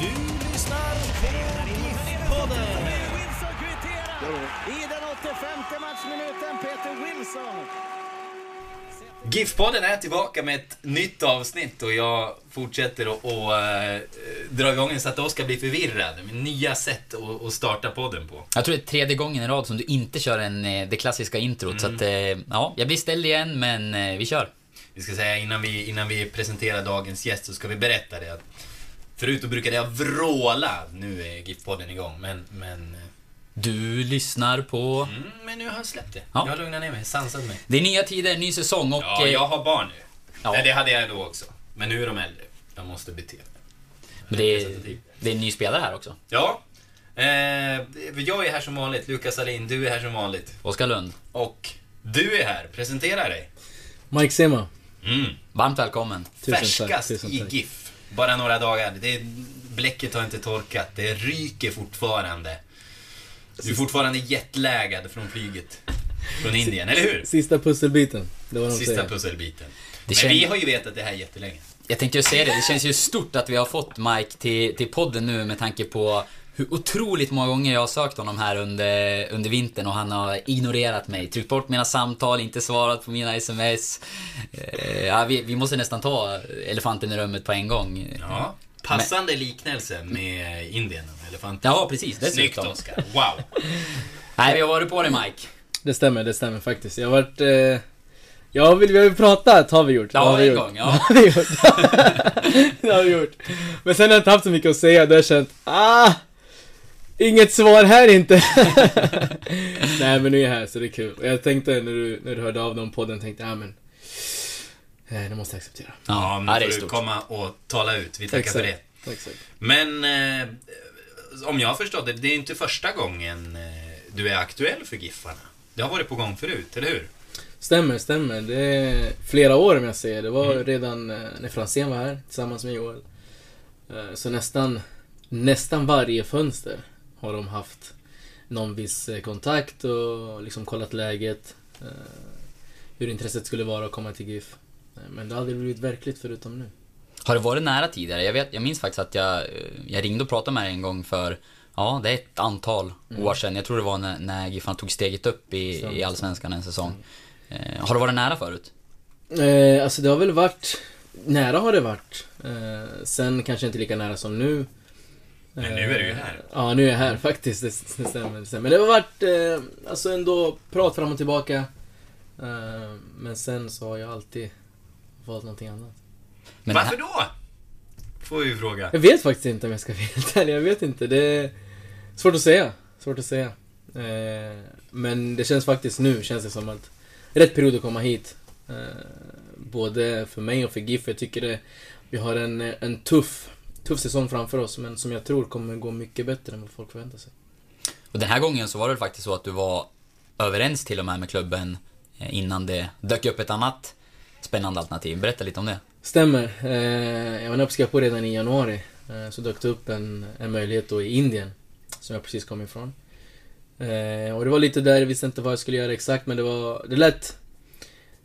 Du lyssnar på GIF-podden. I den 85 matchminuten, Peter Wilson. GIF-podden är tillbaka med ett nytt avsnitt och jag fortsätter att och, äh, dra igång så att Oskar blir förvirrad. Med nya sätt att, att starta podden på. Jag tror det är tredje gången i rad som du inte kör en, eh, det klassiska introt. Mm. Så att, eh, ja, jag blir ställd igen, men vi kör. Vi ska säga innan vi, innan vi presenterar dagens gäst så ska vi berätta det att Förut då brukade jag vråla, nu är GIF-podden igång, men, men du lyssnar på... Mm, men nu har jag släppt det. Ja. Jag har lugnat ner mig, sansat mig. Det är nya tider, ny säsong och... Ja, jag har barn nu. Ja. Nej, det hade jag då också. Men nu är de äldre. Jag måste bete mig. Men det är, det är en ny spelare här också. Ja. Eh, jag är här som vanligt, Lukas Alin. Du är här som vanligt. Oskar Lund. Och du är här. Presentera dig. Mike Sema. Mm. Varmt välkommen. Färskast i GIF. Bara några dagar. Det, bläcket har inte torkat. Det ryker fortfarande. Du är fortfarande jetlaggad från flyget. Från Indien, eller hur? Sista pusselbiten. Det var Sista säger. pusselbiten. Det Men känns... vi har ju vetat det här jättelänge. Jag tänkte ju säga det, det känns ju stort att vi har fått Mike till, till podden nu med tanke på hur otroligt många gånger jag har sökt honom här under, under vintern och han har ignorerat mig. Tryckt bort mina samtal, inte svarat på mina sms. Eh, ja, vi, vi måste nästan ta elefanten i rummet på en gång. Ja, passande Men, liknelse med Indien och elefanten. Ja, precis. Snyggt Oskar. Wow. Nej, vi har varit på det Mike. Det stämmer, det stämmer faktiskt. Jag har varit... Eh... Ja, vi, vi har ju pratat, har vi gjort. Ja, har vi en gjort. gång, ja. har vi gjort. det har vi gjort. Men sen har jag inte haft så mycket att säga, då har jag känt, ah! Inget svar här inte. Nej men nu är jag här så det är kul. Jag tänkte när du, när du hörde av dem podden tänkte jag, ja men. Eh, det måste jag acceptera. Ja, men nu får du komma och tala ut. Vi tackar Exakt. för det. Exakt. Men eh, om jag har förstått det, det är inte första gången eh, du är aktuell för Giffarna. Det har varit på gång förut, eller hur? Stämmer, stämmer. Det är flera år om jag säger. Det var mm. redan eh, när Franzén var här tillsammans med Joel. Eh, så nästan, nästan varje fönster har de haft någon viss eh, kontakt och liksom kollat läget. Eh, hur intresset skulle vara att komma till GIF. Eh, men det har aldrig blivit verkligt förutom nu. Har det varit nära tidigare? Jag, vet, jag minns faktiskt att jag, jag ringde och pratade med dig en gång för Ja, det är ett antal mm. år sedan. Jag tror det var när, när Giffarna tog steget upp i, i Allsvenskan en säsong. Mm. Eh, har det varit nära förut? Eh, alltså det har väl varit... Nära har det varit. Eh, sen kanske inte lika nära som nu. Men nu är du ju här. Ja, nu är jag här faktiskt. Det, stämmer, det stämmer. Men det har varit, eh, alltså ändå, prat fram och tillbaka. Eh, men sen så har jag alltid valt någonting annat. Men Varför då? Får vi fråga. Jag vet faktiskt inte om jag ska vara helt ärlig. Jag vet inte. Det är svårt att säga. Svårt att säga. Eh, men det känns faktiskt nu, känns det som att rätt period att komma hit. Både för mig och för GIF. Jag tycker det, vi har en, en tuff tuff säsong framför oss, men som jag tror kommer gå mycket bättre än vad folk förväntar sig. Och den här gången så var det faktiskt så att du var överens till och med med klubben eh, innan det dök upp ett annat spännande alternativ. Berätta lite om det. Stämmer. Eh, jag var uppe på redan i januari. Eh, så dök det upp en, en möjlighet då i Indien, som jag precis kom ifrån. Och det var lite där, jag visste inte vad jag skulle göra exakt, men det var... Det lät...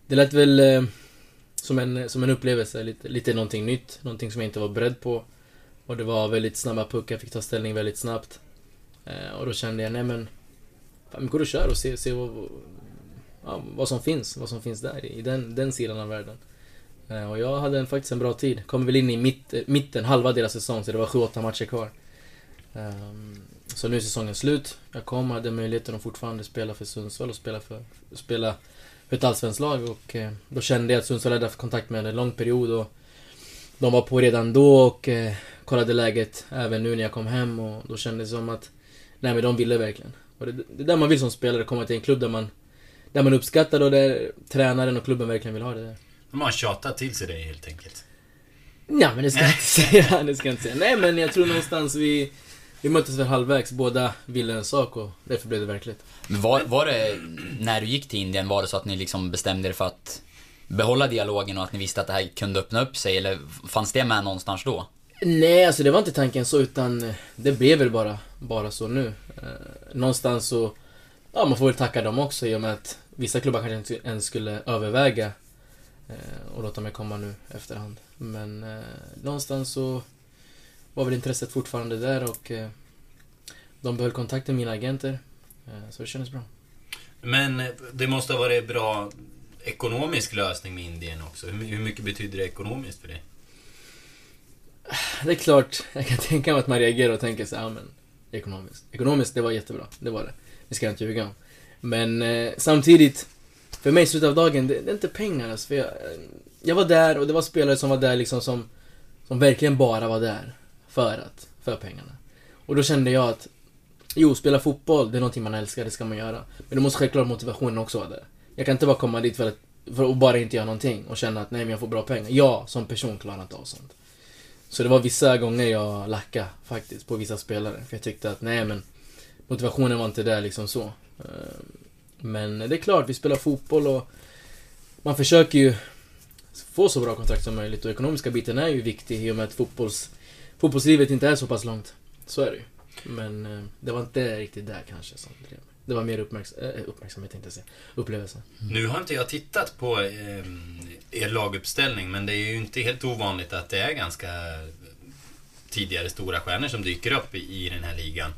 Det lät väl som en, som en upplevelse, lite, lite någonting nytt. Någonting som jag inte var beredd på. Och det var väldigt snabba puckar, fick ta ställning väldigt snabbt. Eh, och då kände jag, nej men... Fan, går och kör och se, se vad, ja, vad som finns, vad som finns där i den, den sidan av världen. Eh, och jag hade en, faktiskt en bra tid. Kom väl in i mitt, mitten, halva deras säsong, så det var 7-8 matcher kvar. Eh, så nu är säsongen slut. Jag kom, hade möjligheten att fortfarande spela för Sundsvall och spela för, spela för ett allsvenskt lag och eh, då kände jag att Sundsvall hade haft kontakt med mig en lång period och de var på redan då och eh, kollade läget även nu när jag kom hem och då kändes det som att nej men de ville verkligen. Och det, det är där man vill som spelare, komma till en klubb där man där man uppskattar och där tränaren och klubben verkligen vill ha det där. De har tjatat till sig det helt enkelt. Ja men det ska jag inte säga, det ska jag inte säga. Nej men jag tror någonstans vi vi möttes väl halvvägs, båda ville en sak och därför blev det verkligt. Men var, var det, när du gick till Indien, var det så att ni liksom bestämde er för att behålla dialogen och att ni visste att det här kunde öppna upp sig, eller fanns det med någonstans då? Nej, alltså det var inte tanken så, utan eh, det blev väl bara, bara så nu. Eh, någonstans så, ja man får väl tacka dem också i och med att vissa klubbar kanske inte ens skulle överväga eh, och låta mig komma nu efterhand. Men eh, någonstans så var väl intresset fortfarande där och eh, de behöll kontakten med mina agenter. Eh, så det kändes bra. Men eh, det måste ha varit bra ekonomisk lösning med Indien också. Hur mycket betyder det ekonomiskt för dig? Det är klart, jag kan tänka mig att man reagerar och tänker så ja men ekonomiskt. Ekonomiskt, det var jättebra. Det var det. Det ska jag inte ljuga om. Men eh, samtidigt, för mig i slutet av dagen, det, det är inte pengar alltså, för jag, eh, jag var där och det var spelare som var där liksom som, som verkligen bara var där för att, för pengarna. Och då kände jag att, jo, spela fotboll, det är någonting man älskar, det ska man göra. Men då måste självklart motivationen också vara där. Jag kan inte bara komma dit för att, för att bara inte göra någonting och känna att nej men jag får bra pengar. Jag som person klarar inte av sånt. Så det var vissa gånger jag lackade faktiskt på vissa spelare. För jag tyckte att nej men motivationen var inte där liksom så. Eh, men det är klart, vi spelar fotboll och man försöker ju få så bra kontrakt som möjligt och ekonomiska biten är ju viktig i och med att fotbolls fotbollslivet inte är så pass långt. Så är det ju. Men eh, det var inte riktigt där kanske som drev mig. Det var mer uppmärks äh, uppmärksamhet tänkte jag säga. Upplevelse. Mm. Nu har inte jag tittat på eh, er laguppställning, men det är ju inte helt ovanligt att det är ganska tidigare stora stjärnor som dyker upp i, i den här ligan.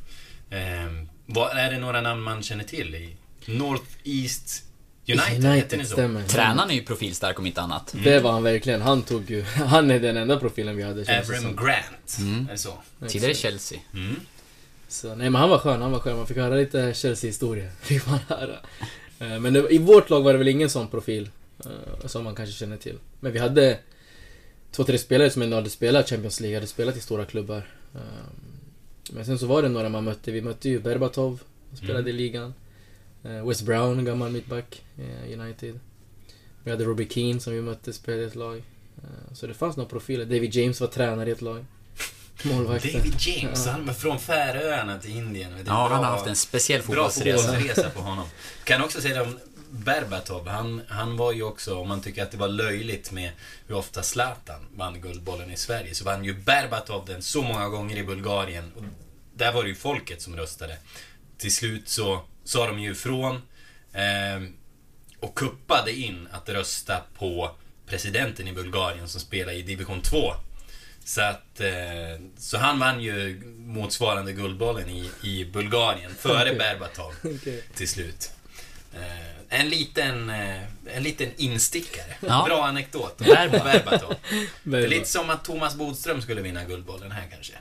Eh, vad, är det några namn man känner till? I North East United, United ni så? Stämmer. Tränaren är ju profilstark om inte annat. Mm. Det var han verkligen. Han tog ju... Han är den enda profilen vi hade. Avram Grant. Mm. Är det så? Tidigare Chelsea. Mm. Så, nej men han var skön, han var skön. Man fick höra lite Chelsea-historia. Fick man höra. Eh, men det, i vårt lag var det väl ingen sån profil. Uh, som man kanske känner till. Men vi hade två, tre spelare som ändå hade spelat Champions League, hade spelat i stora klubbar. Uh, men sen så var det några man mötte. Vi mötte ju Berbatov, som spelade mm. i ligan. West Brown, gammal mittback, United. Vi hade Robbie Keane som vi mötte, spelade i ett lag. så det fanns några profiler. David James var tränare i ett lag. Målvakten. David James, ja. han var från Färöarna till Indien. Ja, bra, han har haft en speciell fotbollsresa. Bra fotbollsresa på honom. Kan också säga om Berbatov, han, han var ju också, om man tycker att det var löjligt med hur ofta Zlatan vann Guldbollen i Sverige, så vann ju Berbatov den så många gånger i Bulgarien. Och där var det ju folket som röstade. Till slut så sa de ju ifrån eh, och kuppade in att rösta på presidenten i Bulgarien som spelar i division 2 så att, eh, så han vann ju motsvarande Guldbollen i, i Bulgarien före okay. Berbatov okay. till slut. Eh, en liten, eh, en liten instickare. Ja. Bra anekdot. Berbatov. det är lite som att Thomas Bodström skulle vinna Guldbollen här kanske.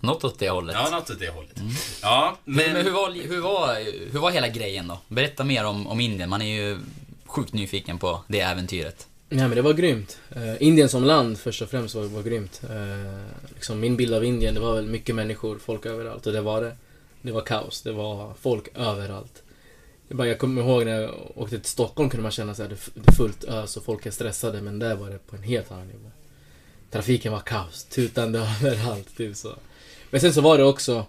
Något åt det hållet. Ja, något åt det hållet. Mm. Ja, men... men hur, var, hur, var, hur var hela grejen då? Berätta mer om, om Indien. Man är ju sjukt nyfiken på det äventyret. Nej men det var grymt. Uh, Indien som land först och främst var, var grymt. Uh, liksom min bild av Indien, det var väl mycket människor, folk överallt. Och det var det. Det var kaos, det var folk överallt. Jag, bara, jag kommer ihåg när jag åkte till Stockholm kunde man känna sig det är fullt ös och folk är stressade. Men där var det på en helt annan nivå. Trafiken var kaos, tutande överallt. Typ så. Men sen så var det också,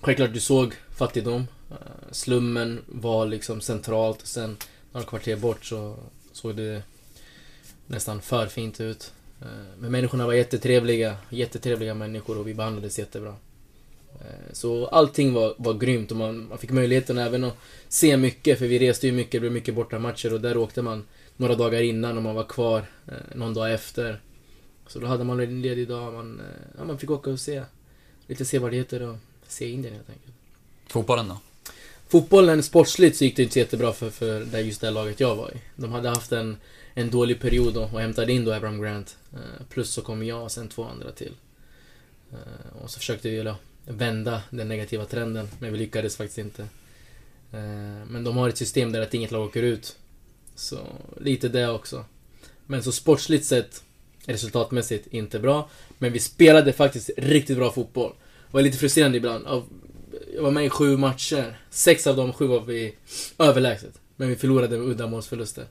självklart du såg fattigdom. Uh, slummen var liksom centralt. Sen några kvarter bort så såg du nästan för fint ut. Eh, men människorna var jättetrevliga, jättetrevliga människor och vi behandlades jättebra. Eh, så allting var, var grymt och man, man fick möjligheten även att se mycket, för vi reste ju mycket, det blev mycket bortamatcher och där åkte man några dagar innan och man var kvar eh, någon dag efter. Så då hade man en ledig dag, man, ja, man fick åka och se lite sevärdheter och se Indien helt enkelt. Fotbollen då? Fotbollen sportsligt så gick det inte så jättebra för, för just det laget jag var i. De hade haft en en dålig period då och hämtade in då Abraham Grant. Eh, plus så kom jag och sen två andra till. Eh, och så försökte vi vända den negativa trenden, men vi lyckades faktiskt inte. Eh, men de har ett system där att inget lag åker ut. Så lite det också. Men så sportsligt sett, resultatmässigt, inte bra. Men vi spelade faktiskt riktigt bra fotboll. Det var lite frustrerande ibland. Jag var med i sju matcher. Sex av de sju var vi överlägset. Men vi förlorade med uddamålsförluster.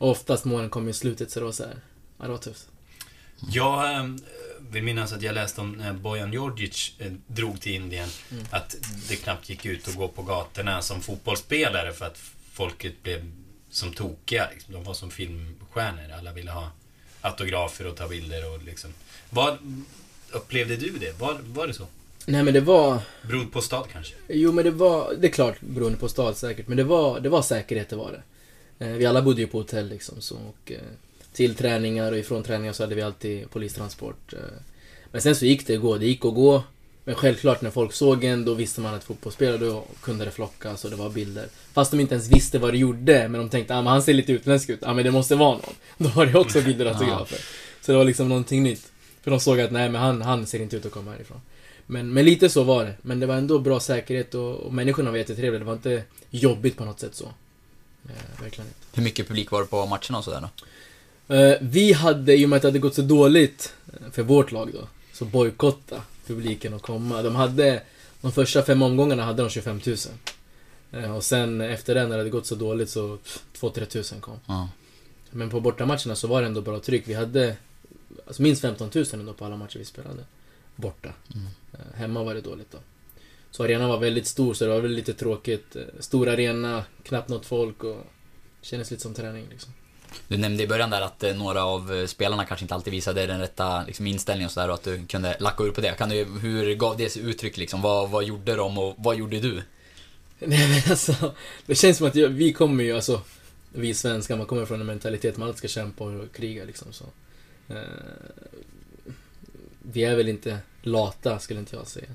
Och oftast målen kom i slutet, så det var så här. Ja, det var tufft. Jag äh, vill minnas att jag läste om när Bojan Djordjic äh, drog till Indien. Mm. Att det knappt gick ut att gå på gatorna som fotbollsspelare för att folket blev som tokiga. Liksom. De var som filmstjärnor. Alla ville ha autografer och ta bilder och liksom. Vad upplevde du det? Var, var det så? Nej men det var... Beroende på stad kanske? Jo men det var, det är klart beroende på stad säkert. Men det var, det var säkerhet, det var det. Eh, vi alla bodde ju på hotell liksom så. Och, eh, till träningar och ifrån träningar så hade vi alltid polistransport. Eh. Men sen så gick det att gå, det gick att gå. Men självklart när folk såg en, då visste man att fotbollsspelare, då kunde det flockas och det var bilder. Fast de inte ens visste vad det gjorde, men de tänkte att ah, han ser lite utländsk ut, ah, men det måste vara någon. Då var det också bilder och autografer. Så det var liksom någonting nytt. För de såg att nej, men han, han ser inte ut att komma härifrån. Men, men lite så var det. Men det var ändå bra säkerhet och, och människorna var jättetrevliga. Det var inte jobbigt på något sätt så. Eh, verkligen inte. Hur mycket publik var det på matcherna och sådär då? Eh, vi hade, i och med att det hade gått så dåligt eh, för vårt lag då, så bojkotta publiken att komma. De hade, de första fem omgångarna hade de 25 000. Eh, och sen efter det, när det hade gått så dåligt så 2-3 tusen kom. Ja. Men på bortamatcherna så var det ändå bra tryck. Vi hade alltså minst 15 000 ändå på alla matcher vi spelade. Borta. Mm. Eh, hemma var det dåligt då. Så arenan var väldigt stor, så det var väl lite tråkigt. Eh, stor arena, knappt något folk och kändes lite som träning liksom. Du nämnde i början där att eh, några av spelarna kanske inte alltid visade den rätta liksom, inställningen och sådär och att du kunde lacka ur på det. Kan du, hur gav det sig uttryck liksom? Vad, vad gjorde de och vad gjorde du? Nej men alltså, det känns som att jag, vi kommer ju alltså, vi svenskar, man kommer från en mentalitet man alltid ska kämpa och kriga liksom så. Eh, vi är väl inte lata, skulle inte jag säga.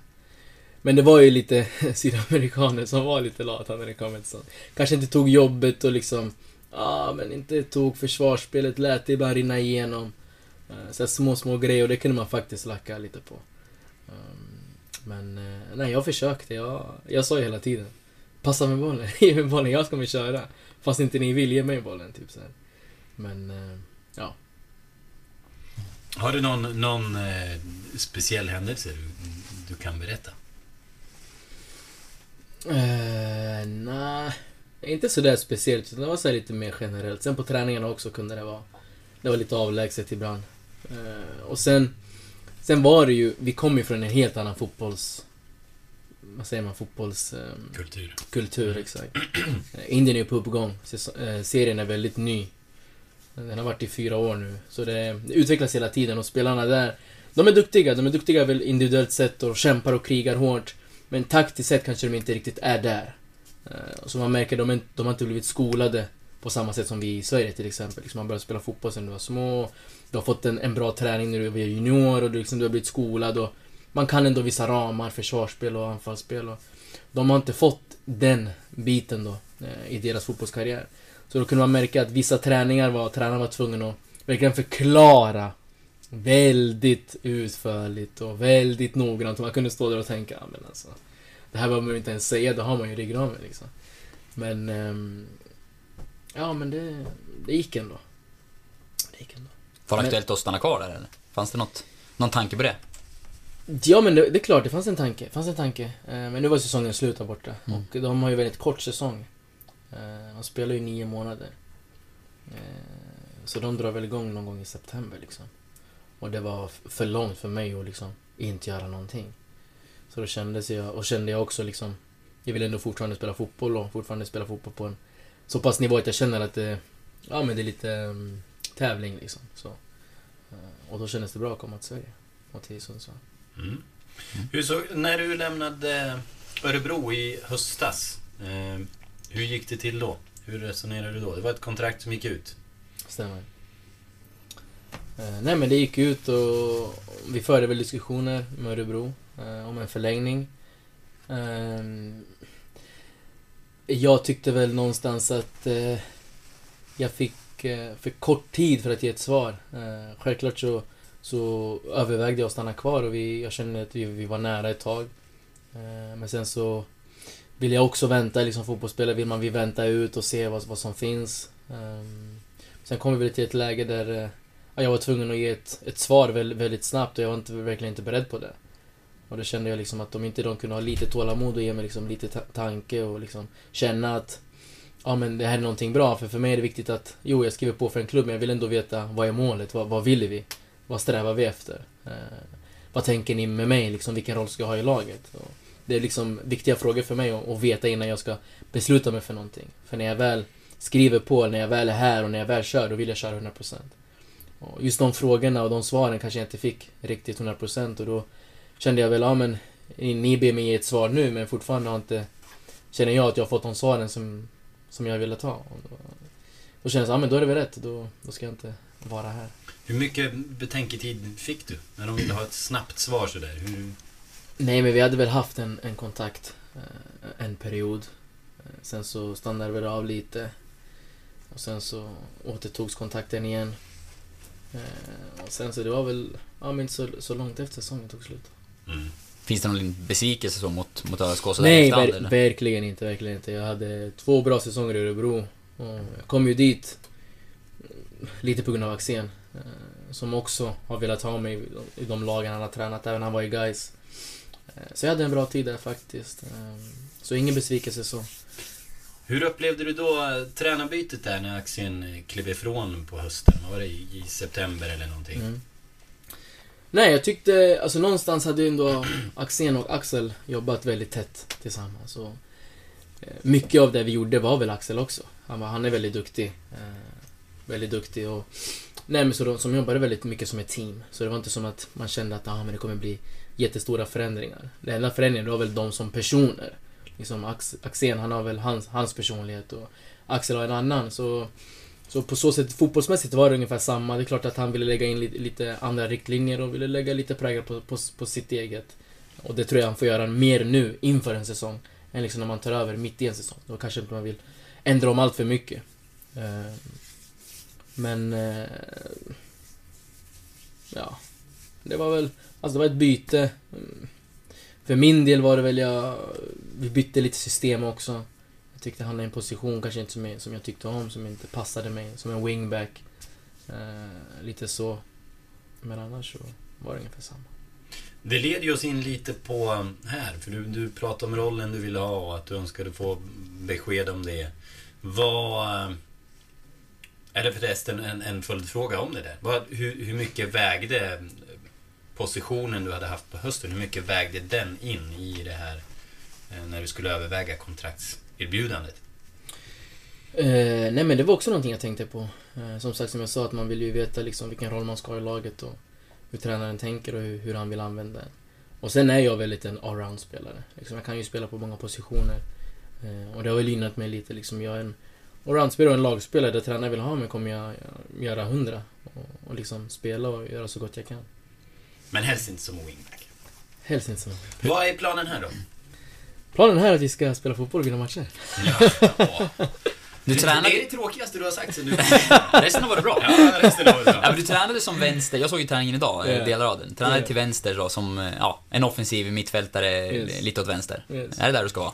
Men det var ju lite sydamerikaner som var lite lata när det kom till sånt. Kanske inte tog jobbet och liksom, ja ah, men inte tog försvarsspelet, lät det ibland rinna igenom. Uh, så små, små grejer och det kunde man faktiskt lacka lite på. Ehm, men eh, nej, jag försökte. Jag, jag sa ju hela tiden. Passa med bollen, ge mig bollen, jag ska köra. Fast inte ni vill ge mig bollen, typ så här. Men, eh, ja. Har du någon, någon eh, speciell händelse du, du kan berätta? Uh, Nej, inte sådär speciellt. Det var så lite mer generellt. Sen på träningarna också kunde det vara... Det var lite avlägset ibland. Uh, och sen... Sen var det ju... Vi kom ju från en helt annan fotbolls... Vad säger man? Fotbolls... Um, kultur. Kultur, exakt. Indien är ju på uppgång. Serien är väldigt ny. Den har varit i fyra år nu. Så det, det utvecklas hela tiden och spelarna där, de är duktiga. De är duktiga väl individuellt sett och kämpar och krigar hårt. Men taktiskt sett kanske de inte riktigt är där. Eh, så man märker, de, är, de har inte blivit skolade på samma sätt som vi i Sverige till exempel. Liksom man börjar spela fotboll sen du var små. Du har fått en, en bra träning när du var junior och du, liksom, du har blivit skolad. Och man kan ändå vissa ramar, försvarsspel och anfallsspel. Och de har inte fått den biten då eh, i deras fotbollskarriär. Så då kunde man märka att vissa träningar var, tränaren var tvungen att verkligen förklara väldigt utförligt och väldigt noggrant. Man kunde stå där och tänka, men alltså. Det här behöver man inte ens säga, det har man ju i ryggraden liksom. Men... Um, ja, men det, det gick ändå. Det gick ändå. Var det aktuellt att stanna kvar där eller? Fanns det något, någon tanke på det? Ja men det, det är klart, det fanns en tanke. fanns en tanke. Eh, men nu var säsongen slut där borta. Mm. Och de har ju väldigt kort säsong. Eh, han spelar ju nio månader. Eh, så de drar väl igång någon gång i september liksom. Och det var för långt för mig att liksom inte göra någonting. Så då kändes jag, och kände jag också liksom, jag vill ändå fortfarande spela fotboll och fortfarande spela fotboll på en så pass nivå att jag känner att det, ja men det är lite um, tävling liksom. Så. Uh, och då kändes det bra att komma till Sverige och till Sundsvall. Mm. Hur så, när du lämnade Örebro i höstas, eh, hur gick det till då? Hur resonerade du då? Det var ett kontrakt som gick ut. Stämmer. Eh, nej men det gick ut och vi förde väl diskussioner med Örebro eh, om en förlängning. Eh, jag tyckte väl någonstans att eh, jag fick eh, för kort tid för att ge ett svar. Eh, självklart så, så övervägde jag att stanna kvar och vi, jag kände att vi, vi var nära ett tag. Eh, men sen så vill jag också vänta, liksom fotbollsspelare vill man vill vänta ut och se vad, vad som finns. Ehm, sen kom vi till ett läge där eh, jag var tvungen att ge ett, ett svar väldigt, väldigt snabbt och jag var inte, verkligen inte beredd på det. Och då kände jag liksom att om inte de kunde ha lite tålamod och ge mig liksom lite ta tanke och liksom känna att ja men det här är någonting bra. För för mig är det viktigt att, jo jag skriver på för en klubb men jag vill ändå veta vad är målet? Vad, vad vill vi? Vad strävar vi efter? Eh, vad tänker ni med mig? Liksom, vilken roll ska jag ha i laget? Och det är liksom viktiga frågor för mig att, att veta innan jag ska besluta mig för någonting. För när jag väl skriver på, när jag väl är här och när jag väl kör, då vill jag köra 100%. Just de frågorna och de svaren kanske jag inte fick riktigt 100% och då kände jag väl, ja men ni ber mig ge ett svar nu men fortfarande har inte Känner jag att jag har fått de svaren som, som jag ville ta. Och då, då kändes det, ja men då är det väl rätt. Då, då ska jag inte vara här. Hur mycket betänketid fick du? När de ville ha ett snabbt svar sådär? Hur... Nej men vi hade väl haft en, en kontakt eh, en period. Eh, sen så stannade väl av lite. Och sen så återtogs kontakten igen. Eh, och sen så det var väl, ja men inte så, så långt efter säsongen tog slut. Mm. Finns det någon besvikelse så mot, mot ÖSK sådär Nej, efterhand, ver eller? verkligen inte, verkligen inte. Jag hade två bra säsonger i Örebro. Och jag kom ju dit lite på grund av Axén. eh, Som också har velat ha mig i de lagen han har tränat, även han var i Gais. Så jag hade en bra tid där faktiskt. Eh, Så ingen besvikelse så. Hur upplevde du då eh, tränarbytet där när Axén eh, klev ifrån på hösten? Vad var det? I september eller någonting? Mm. Nej, jag tyckte, alltså någonstans hade ju ändå Axén och Axel jobbat väldigt tätt tillsammans. Och eh, mycket av det vi gjorde var väl Axel också. Han, var, han är väldigt duktig. Eh, väldigt duktig och... Nej men så de som jobbade väldigt mycket som ett team. Så det var inte som att man kände att ah, men det kommer bli jättestora förändringar. Den enda förändringen var väl de som personer. Liksom Ax, Axén, han har väl hans, hans personlighet och Axel har en annan. Så så på så sätt, fotbollsmässigt var det ungefär samma. Det är klart att han ville lägga in lite, lite andra riktlinjer och ville lägga lite prägel på, på, på sitt eget. Och det tror jag han får göra mer nu, inför en säsong, än liksom när man tar över mitt i en säsong. Då kanske inte man vill ändra om allt för mycket. Eh, men... Eh, ja. Det var väl... Alltså det var ett byte. Mm. För min del var det väl jag... Vi bytte lite system också. Jag tyckte han är i en position kanske inte som, jag- som jag tyckte om, som inte passade mig. Som en wingback. Eh, lite så. Men annars så var det ungefär samma. Det leder ju oss in lite på här, för du, du pratade om rollen du ville ha och att du önskade få besked om det. Vad... Eh, är det förresten en, en följdfråga om det där? Vad, hur, hur mycket vägde positionen du hade haft på hösten, hur mycket vägde den in i det här eh, när du skulle överväga kontraktserbjudandet? Eh, nej men det var också någonting jag tänkte på. Eh, som sagt, som jag sa, att man vill ju veta liksom vilken roll man ska ha i laget och hur tränaren tänker och hur, hur han vill använda en. Och sen är jag väldigt en allround-spelare. Liksom, jag kan ju spela på många positioner. Eh, och det har väl gynnat mig lite. Liksom, jag är en allround-spelare och en lagspelare. Där tränaren vill ha mig kommer jag jag göra hundra. Och, och liksom spela och göra så gott jag kan. Men helst inte som wingback. Helst inte så. Vad är planen här då? Planen här är att vi ska spela fotboll och vinna matcher. Ja, Du det, tränade... det är det tråkigaste du har sagt sen du... Resten har varit bra. Ja, resten av det. Ja, men du tränade som vänster, jag såg ju träningen idag, Ja. yeah. delraden. Tränade Ja. till vänster då som, eh, ja, en offensiv mittfältare Yes. lite åt vänster. Yes. Är det där du ska vara?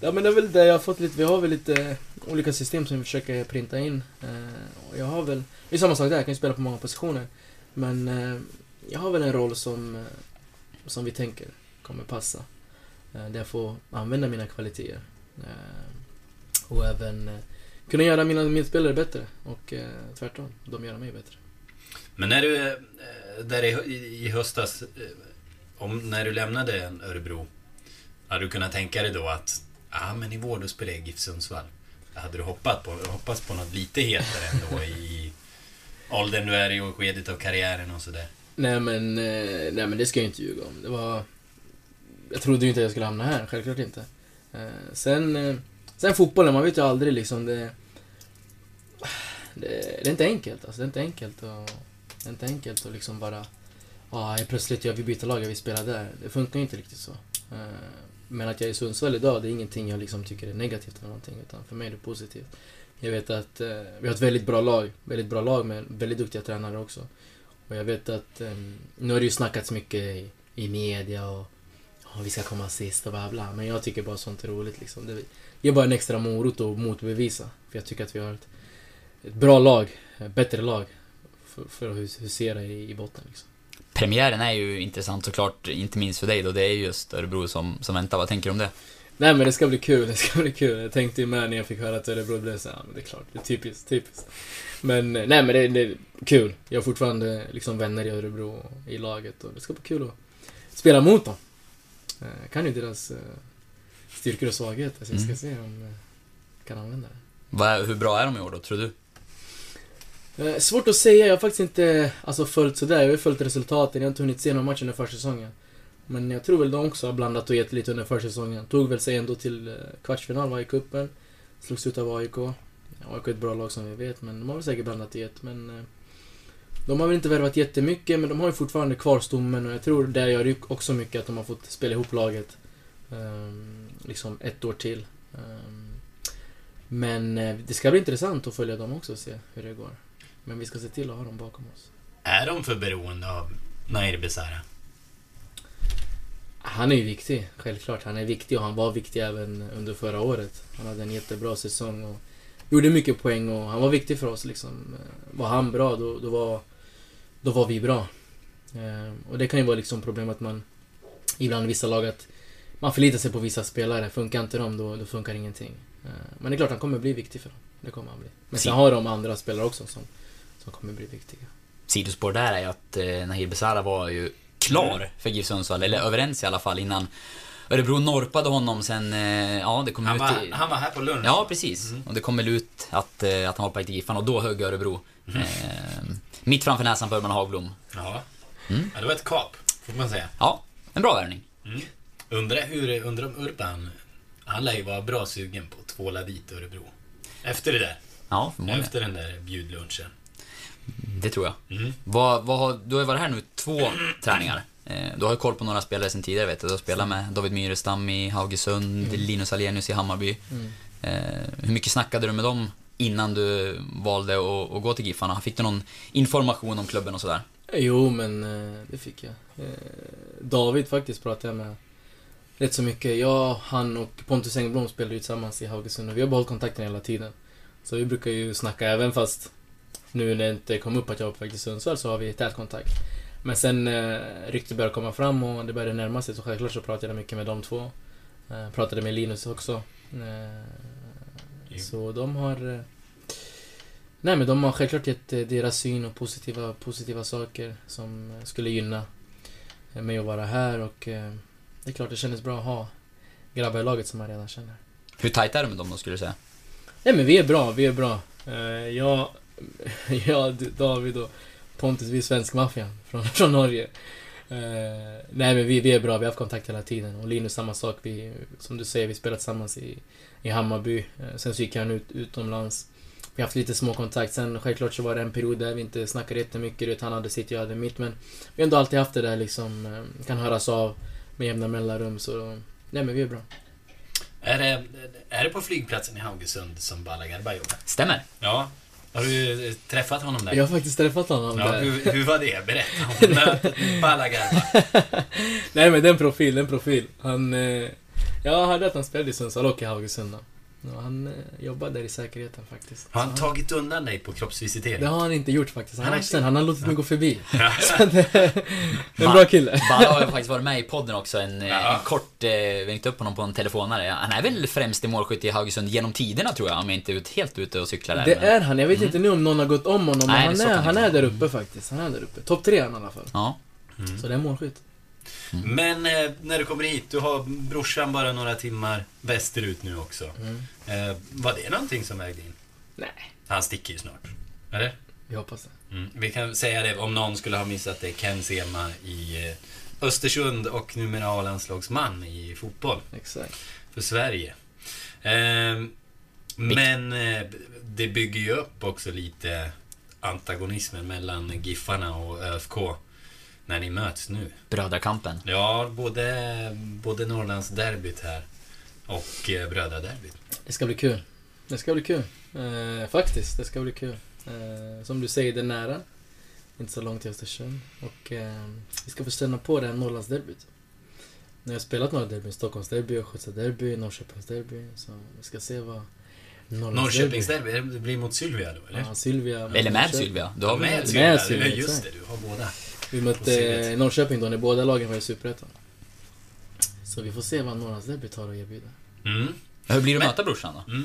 Ja men det är väl det jag har fått lite, vi har väl lite olika system som vi försöker printa in. Eh, jag har väl, det är samma sak där, jag kan ju spela på många positioner. Men eh, jag har väl en roll som, eh, som vi tänker kommer passa. Eh, där jag får använda mina kvaliteter. Eh, och även kunna göra mina medspelare bättre. Och tvärtom, de göra mig bättre. Men när du, där i, höstas, om, när du lämnade Örebro, hade du kunnat tänka dig då att, ja men i vår då spelar jag GIF Sundsvall. Hade du hoppat på, hoppats på något lite hetare ändå i åldern du är i och skedet av karriären och sådär? Nej men, eh, nej men det ska jag inte ljuga om. Det var... Jag trodde ju inte att jag skulle hamna här, självklart inte. Eh, sen, eh, sen fotbollen, man vet ju aldrig liksom. Det, det, det är inte enkelt alltså. Det är inte enkelt att... Det är inte enkelt att liksom bara... Ah, ja, ah, plötsligt jag vill byta lag, jag vill spela där. Det funkar ju inte riktigt så. Men att jag är i Sundsvall idag, det är ingenting jag liksom tycker är negativt eller någonting. Utan för mig är det positivt. Jag vet att vi har ett väldigt bra lag. Väldigt bra lag med väldigt duktiga tränare också. Och jag vet att, um, nu har det ju snackats mycket i, i media och vi ska komma sist och bla bla. Men jag tycker bara sånt är roligt liksom. Det ger bara en extra morot att motbevisa. För jag tycker att vi har ett, ett bra lag, ett bättre lag. För, för att husera i, i botten liksom. Premiären är ju intressant såklart, inte minst för dig då. Det är just Örebro som, som väntar. Vad tänker du om det? Nej men det ska bli kul, det ska bli kul. Jag tänkte ju med när jag fick höra att Örebro blev så ja men det är klart, det är typiskt, typiskt. Men nej men det, det är kul. Jag har fortfarande liksom vänner i Örebro i laget och det ska bli kul att spela mot dem. Jag kan ju deras eh, styrkor och svagheter, så jag ska mm. se om jag kan använda det. Hur bra är de i år då, tror du? Eh, svårt att säga, jag har faktiskt inte alltså, följt sådär. Jag har ju följt resultaten, jag har inte hunnit se någon match under försäsongen. Men jag tror väl de också har blandat och gett lite under försäsongen. Tog väl sig ändå till eh, kvartsfinal, var i cupen. Slogs ut av AIK. AIK är ett bra lag som vi vet, men de har väl säkert blandat och gett. Men eh, de har väl inte värvat jättemycket, men de har ju fortfarande kvar stommen och jag tror det gör också mycket att de har fått spela ihop laget. Um, liksom ett år till. Um, men eh, det ska bli intressant att följa dem också och se hur det går. Men vi ska se till att ha dem bakom oss. Är de för beroende av Nair Besara? Han är ju viktig, självklart. Han är viktig och han var viktig även under förra året. Han hade en jättebra säsong och gjorde mycket poäng och han var viktig för oss liksom. Var han bra, då, då, var, då var vi bra. Ehm, och det kan ju vara liksom problem att man ibland i vissa lag att man förlitar sig på vissa spelare. Funkar inte de, då, då funkar ingenting. Ehm, men det är klart, han kommer bli viktig för dem. Det kommer han bli. Men sen har de andra spelare också som, som kommer bli viktiga. Sidospår där är ju att eh, Nahir Besara var ju klar mm. för GIF Sundsvall, eller överens i alla fall innan Örebro norpade honom sen, eh, ja det kom han ut... Var, i... Han var här på lunch? Ja, precis. Mm. Och det kom väl ut att, eh, att han väg till Giffan och då högg Örebro. Mm. Eh, mitt framför näsan på Urban Hagblom. Ja. Mm. ja, det var ett kap, får man säga. Ja, en bra värvning. Mm. Undrar hur, undrar om Urban, han lär ju vara bra sugen på att tvåla dit Örebro. Efter det där. Ja, förmodligen. Efter den där bjudlunchen. Det tror jag. Mm. Vad, vad har, du har ju varit här nu två träningar. Eh, du har ju koll på några spelare sen tidigare vet du. Du har spelat med David Myrestam i Haugesund, mm. Linus Alenius i Hammarby. Mm. Eh, hur mycket snackade du med dem innan du valde att, att gå till Giffarna? Fick du någon information om klubben och sådär? Jo, men eh, det fick jag. David faktiskt pratade jag med rätt så mycket. Jag, han och Pontus Engblom spelade ju tillsammans i Haugesund och vi har behållit kontakten hela tiden. Så vi brukar ju snacka även fast nu när det inte kom upp att jag var på väg till Sundsvall så har vi tät kontakt. Men sen eh, ryktet började komma fram och det började närma sig så självklart så pratade jag mycket med de två. Eh, pratade med Linus också. Eh, så de har... Eh, nej men de har självklart gett eh, deras syn och positiva, positiva saker som skulle gynna mig att vara här och eh, det är klart det kändes bra att ha grabbar i laget som man redan känner. Hur tajt är du med dem då skulle du säga? Nej men vi är bra, vi är bra. jag, jag, David och Pontus, vi är svensk maffia från, från Norge. Uh, nej men vi, vi är bra, vi har haft kontakt hela tiden. Och Linus samma sak. Vi, som du säger, vi spelat tillsammans i, i Hammarby. Uh, sen så gick han ut, utomlands. Vi har haft lite små kontakt. Sen självklart så var det en period där vi inte snackade jättemycket. Vet, han hade sitt, jag hade mitt. Men vi har ändå alltid haft det där liksom. Uh, kan höras av med jämna mellanrum. Så nej men vi är bra. Är det, är det på flygplatsen i Haugesund som Balla Garba jobbar? Stämmer. Ja. Har du träffat honom där? Jag har faktiskt träffat honom ja, där. Hur, hur var det? Berätta om mötet med Balagarba. Nej men den profil, den profil. Han... Eh, jag hörde att han spelade i Sundsvall och i Haugesund. Och han eh, jobbar där i säkerheten faktiskt. Har han, han tagit undan dig på kroppsvisitering? Det har han inte gjort faktiskt. Han, han, har, sen, han har låtit mig gå förbi. så det, en bra kille. Balla har faktiskt varit med i podden också. En, ja. en kort, eh, ringt upp honom på en telefonare. Han är väl främst i målskytt i Haugesund genom tiderna tror jag, om jag inte är helt ute och cyklar där. Det är han. Jag vet mm. inte nu om någon har gått om honom, Nej, men han, är, han är där uppe faktiskt. Han är där uppe. Topp tre i alla fall. Ja. Mm. Så det är målskytt. Mm. Men eh, när du kommer hit, du har brorsan bara några timmar västerut nu också. Mm. Eh, var det någonting som vägde in? Nej. Han sticker ju snart. Eller? Vi hoppas det. Mm. Vi kan säga det, om någon skulle ha missat det, Ken Sema i eh, Östersund och numera A-landslagsman i fotboll. Exakt. För Sverige. Eh, men eh, det bygger ju upp också lite antagonismen mellan Giffarna och ÖFK när ni möts nu. Brödrakampen. Ja, både, både Norrlandsderbyt här och eh, brödraderbyt. Det ska bli kul. Det ska bli kul. Eh, faktiskt, det ska bli kul. Eh, som du säger, det är nära. Inte så långt till Östersund. Och eh, vi ska få stanna på det här Norrlandsderbyt. Jag har spelat några derbyn. Stockholmsderby, Östgötaderby, Norrköpingsderby. Så vi ska se vad... Norrköpingsderby, det blir mot Sylvia då eller? Ja, Sylvia. Eller med Sylvia. Du har med, Sylvia? med Sylvia, Ja, just det, du har båda. Vi mötte Norrköping då när båda lagen var i Superettan. Så vi får se vad Norrlandsderbyt har att erbjuda. Mm. Hur blir det att möta brorsan då?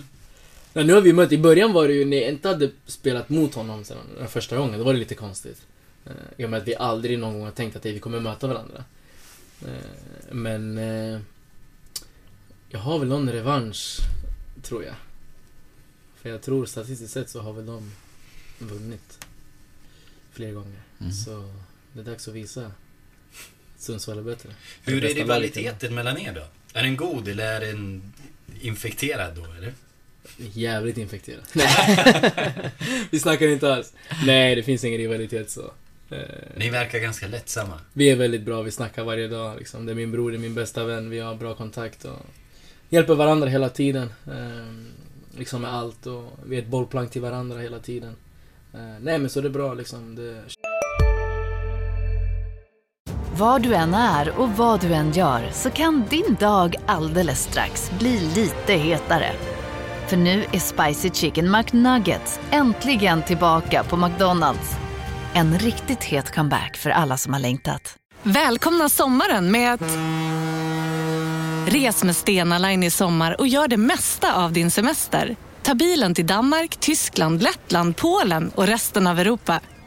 Ja, nu har vi mött, i början var det ju, när jag inte hade spelat mot honom sedan den första gången, då var det lite konstigt. Eh, I och med att vi aldrig någon gång har tänkt att vi kommer möta varandra. Eh, Men... eh, Jag har väl någon revansch, tror jag. För jag tror statistiskt sett så har väl de vunnit fler gånger. Mm. Så det är dags att visa Sundsvall är bättre. Hur är rivaliteten mellan er då? Är den god eller är den infekterad då eller? Jävligt infekterad. Vi snackar inte alls. Nej, det finns ingen rivalitet så. Eh, Ni verkar ganska lättsamma. Vi är väldigt bra, vi snackar varje dag. Liksom. Det är min bror, det är min bästa vän, vi har bra kontakt och hjälper varandra hela tiden. Eh, liksom med allt och vi är ett bollplank till varandra hela tiden. Eh, nej men så det är bra liksom. Det... Var du än är och vad du än gör så kan din dag alldeles strax bli lite hetare. För nu är Spicy Chicken McNuggets äntligen tillbaka på McDonalds. En riktigt het comeback för alla som har längtat. Välkomna sommaren med att... Res med Stena Line i sommar och gör det mesta av din semester. Ta bilen till Danmark, Tyskland, Lettland, Polen och resten av Europa.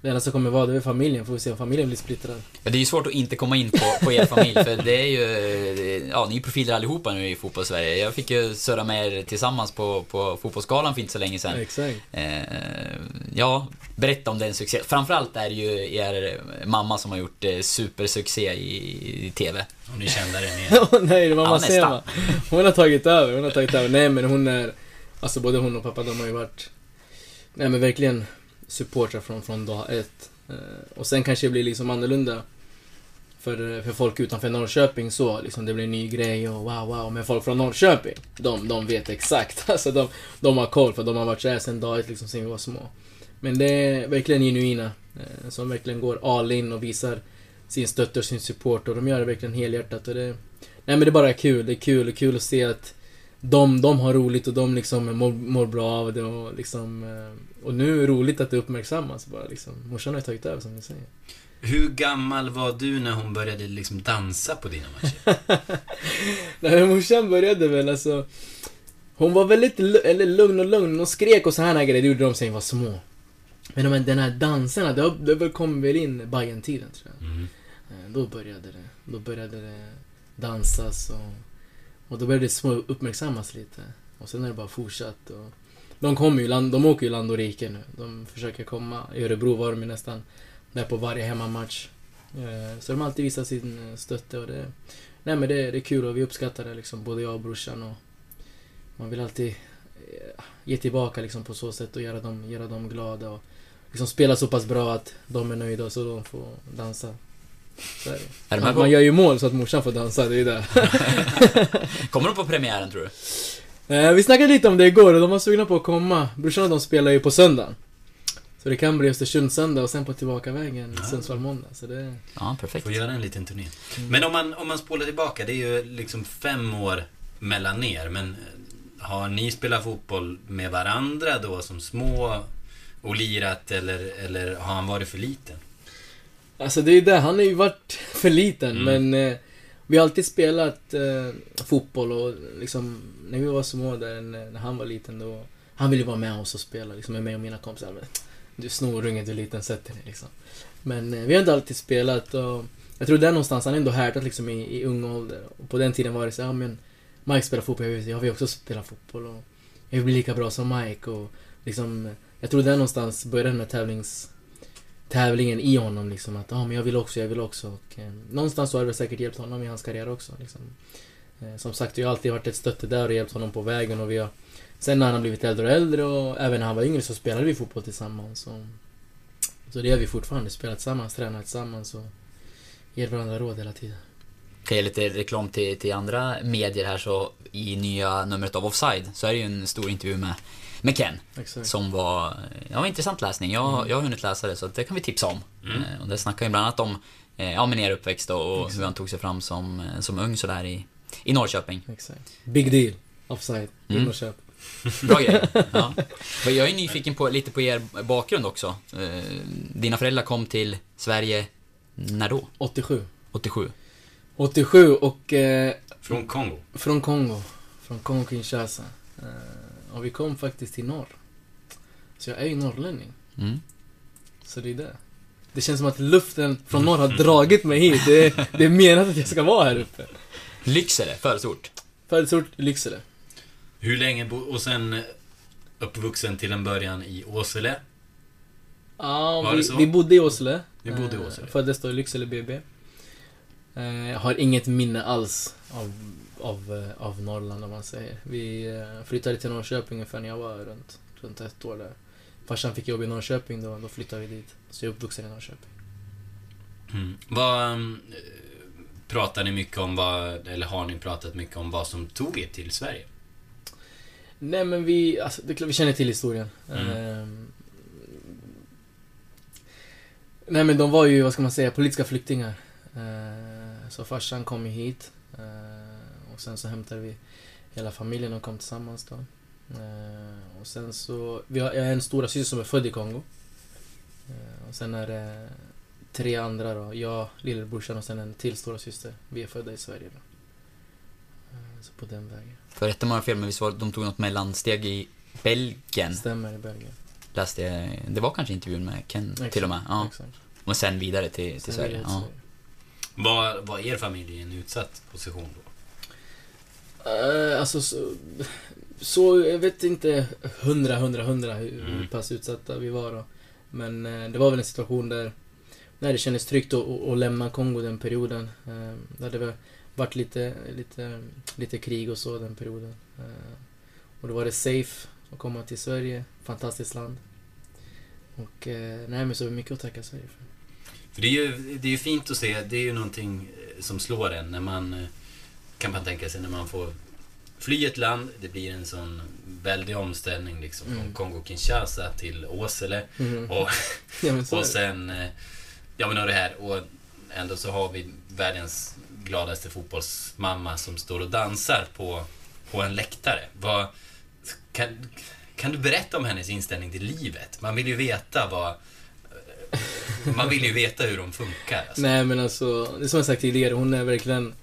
Det enda som kommer vara, det är familjen. Får vi se om familjen blir splittrad. Ja, det är ju svårt att inte komma in på, på er familj, för det är ju... Ja, ni är profiler allihopa nu i fotbollssverige. Jag fick ju surra med er tillsammans på, på Fotbollsgalan för inte så länge sedan. Exakt. Eh, ja, berätta om den succé. Framförallt är det ju er mamma som har gjort eh, supersuccé i, i TV. Om ni kände det mer. Åh nej, det var Ja. Sema. Hon har tagit över, hon har tagit över. Nej men hon är... Alltså både hon och pappa, de har ju varit... Nej men verkligen supportrar från, från dag ett. Eh, och sen kanske det blir liksom annorlunda för, eh, för folk utanför Norrköping så, liksom det blir en ny grej och wow wow. Men folk från Norrköping, de, de vet exakt. Alltså de, de har koll för de har varit såhär sen dag ett liksom sen vi var små. Men det är verkligen genuina. Eh, som verkligen går all in och visar sin stötte och sin support och de gör det verkligen helhjärtat och det... Nej men det är bara kul, det är kul, det är kul att se att de, de har roligt och de liksom mår, mår bra av det och liksom... eh, Och nu är det roligt att det uppmärksammas bara liksom. Morsan har ju tagit över som ni säger. Hur gammal var du när hon började liksom dansa på dina matcher? Nej men morsan började väl alltså... Hon var väldigt eller lugn och lugn. Hon skrek och så här grejer, det gjorde de sen var små. Men de, den här danserna, det, det kom väl in bajen tiden tror jag. Mm. Eh, Då började det. Då började det dansas och, och då började det små uppmärksammas lite. Och sen är det bara fortsatt. Och de kommer ju, land, de åker ju land och rike nu. De försöker komma. I Örebro var de ju nästan där på varje hemmamatch. Eh, så de har alltid visat sin eh, stötte och det... Nej men det, det är kul och vi uppskattar det liksom, både jag och brorsan och... Man vill alltid eh, ge tillbaka liksom på så sätt och göra dem, göra dem glada och liksom spela så pass bra att de är nöjda så de får dansa. Så är det. Är de här Man, på, man gör ju mål så att morsan får dansa, det är ju det. kommer de på premiären tror du? Eh, vi snackade lite om det igår och de var sugna på att komma. Brorsan och de spelar ju på söndagen. Så det kan bli Östersund söndag och sen på tillbakavägen Ja. Sundsvall måndag. Så det... Ja, perfekt. Får göra en liten turné. Men om man, om man spolar tillbaka, det är ju liksom fem år mellan er. Men eh, har ni spelat fotboll med varandra då som små och lirat eller, eller har han varit för liten? Alltså det är det, han har ju varit för liten Mm. men eh, vi har alltid spelat eh, fotboll och liksom när vi var små där när, han var liten då Han ville vara med oss och spela liksom med mig och mina kompisar. Men, du snorunge, du är liten, sätt dig liksom. Men eh, vi har inte alltid spelat och jag tror där någonstans, han är ändå härdat liksom i, i ung ålder. Och på den tiden var det så ja men Mike spelar fotboll, jag vill, jag vill också spela fotboll och jag vill bli lika bra som Mike och liksom Jag tror där någonstans började den här tävlings tävlingen i honom liksom att ah men jag vill också, jag vill också och eh, någonstans så har det säkert hjälpt honom i hans karriär också liksom. eh, Som sagt, jag har alltid varit ett stötte där och hjälpt honom på vägen och vi har Sen när han har blivit äldre och äldre och även när han var yngre så spelade vi fotboll tillsammans och, Så det gör vi fortfarande, spelar tillsammans, tränar tillsammans och Ger varandra råd hela tiden kan jag ge lite reklam till, till andra medier här så i nya numret av Offside så är det ju en stor intervju med, med Ken. Exakt. Som var, ja, intressant läsning. Jag, Mm. jag har hunnit läsa det så det kan vi tipsa om. Eh, Och det snackar ju bland annat om eh, ja, men er uppväxt då, och hur han tog sig fram som, eh, som ung sådär i, i Norrköping. Exakt. Big deal. Offside. Mm. Köp. Bra grej. Ja. Jag är nyfiken på, lite på er bakgrund också. Dina föräldrar kom till Sverige, när då? 87. 87? 87 och eh, Från Kongo. från Kongo. Från Kongo-Kinshasa. Eh, och vi kom faktiskt till norr. Så jag är ju norrlänning. Mm. Så det är det. Det känns som att luften från norr har dragit mig hit. Det är, det är menat att jag ska vara här uppe. Lycksele, födelseort. Födelseort Lycksele. Hur länge bo- och sen eh, uppvuxen till en början i Åsele. Ja, Var det vi, så? vi bodde i Åsele. Vi bodde i Eh, Åsele. Föddes då i Lycksele BB. Eh, Jag har inget minne alls av, av, eh, av Norrland om man säger. Vi eh, flyttade till Norrköping ungefär när jag var runt, runt ett år där. Farsan fick jobb i Norrköping då, då flyttade vi dit. Så jag är uppvuxen i Norrköping. Mm. Vad... eh, Pratar ni mycket om vad, eller har ni pratat mycket om vad som tog er till Sverige? Nej men vi, alltså, det är klart vi känner till historien. Mm. Ehm, nej men de var ju, vad ska man säga, politiska flyktingar. Ehm, så farsan kom ju hit. Ehm, och sen så hämtade vi hela familjen och kom tillsammans då. Ehm, och sen så, vi har, jag har en stora syster som är född i Kongo. Ehm, och sen är det tre andra då. Jag, lillebrorsan och sen en till stora syster. Vi är födda i Sverige då. Ehm, så på den vägen. För rätta mig fel, men visst var de tog något mellansteg i Belgien? Stämmer i Belgien. Läste jag. Det var kanske intervjun med Ken Exakt, till och med. Ja. Exakt. Och sen vidare till, till Sen Sverige. vidare till Ja. Sverige. Var, var er familj i en utsatt position då? Eh, alltså så, så, jag vet inte hundra, hundra, hundra hur, Mm. pass utsatta vi var då. Men eh, det var väl en situation där, där det kändes tryggt att, att, lämna Kongo den perioden. Uh, det hade väl varit lite, lite, lite krig och så den perioden. Och då var det safe att komma till Sverige, fantastiskt land. Och nej men så är det mycket att tacka Sverige för. För det är ju det är ju fint att se, det är ju någonting som slår en när man, kan man tänka sig, när man får fly ett land, det blir en sån väldig omställning liksom Mm. från Kongo-Kinshasa till Åsele Mhm. och, ja, och sen, eh, ja men och det här och ändå så har vi världens gladaste fotbollsmamma som står och dansar på, på en läktare. Vad, kan, kan du berätta om hennes inställning till livet? Man vill ju veta vad... Man vill ju veta hur de funkar. Alltså. Nej men alltså, det är som jag sagt tidigare, hon är verkligen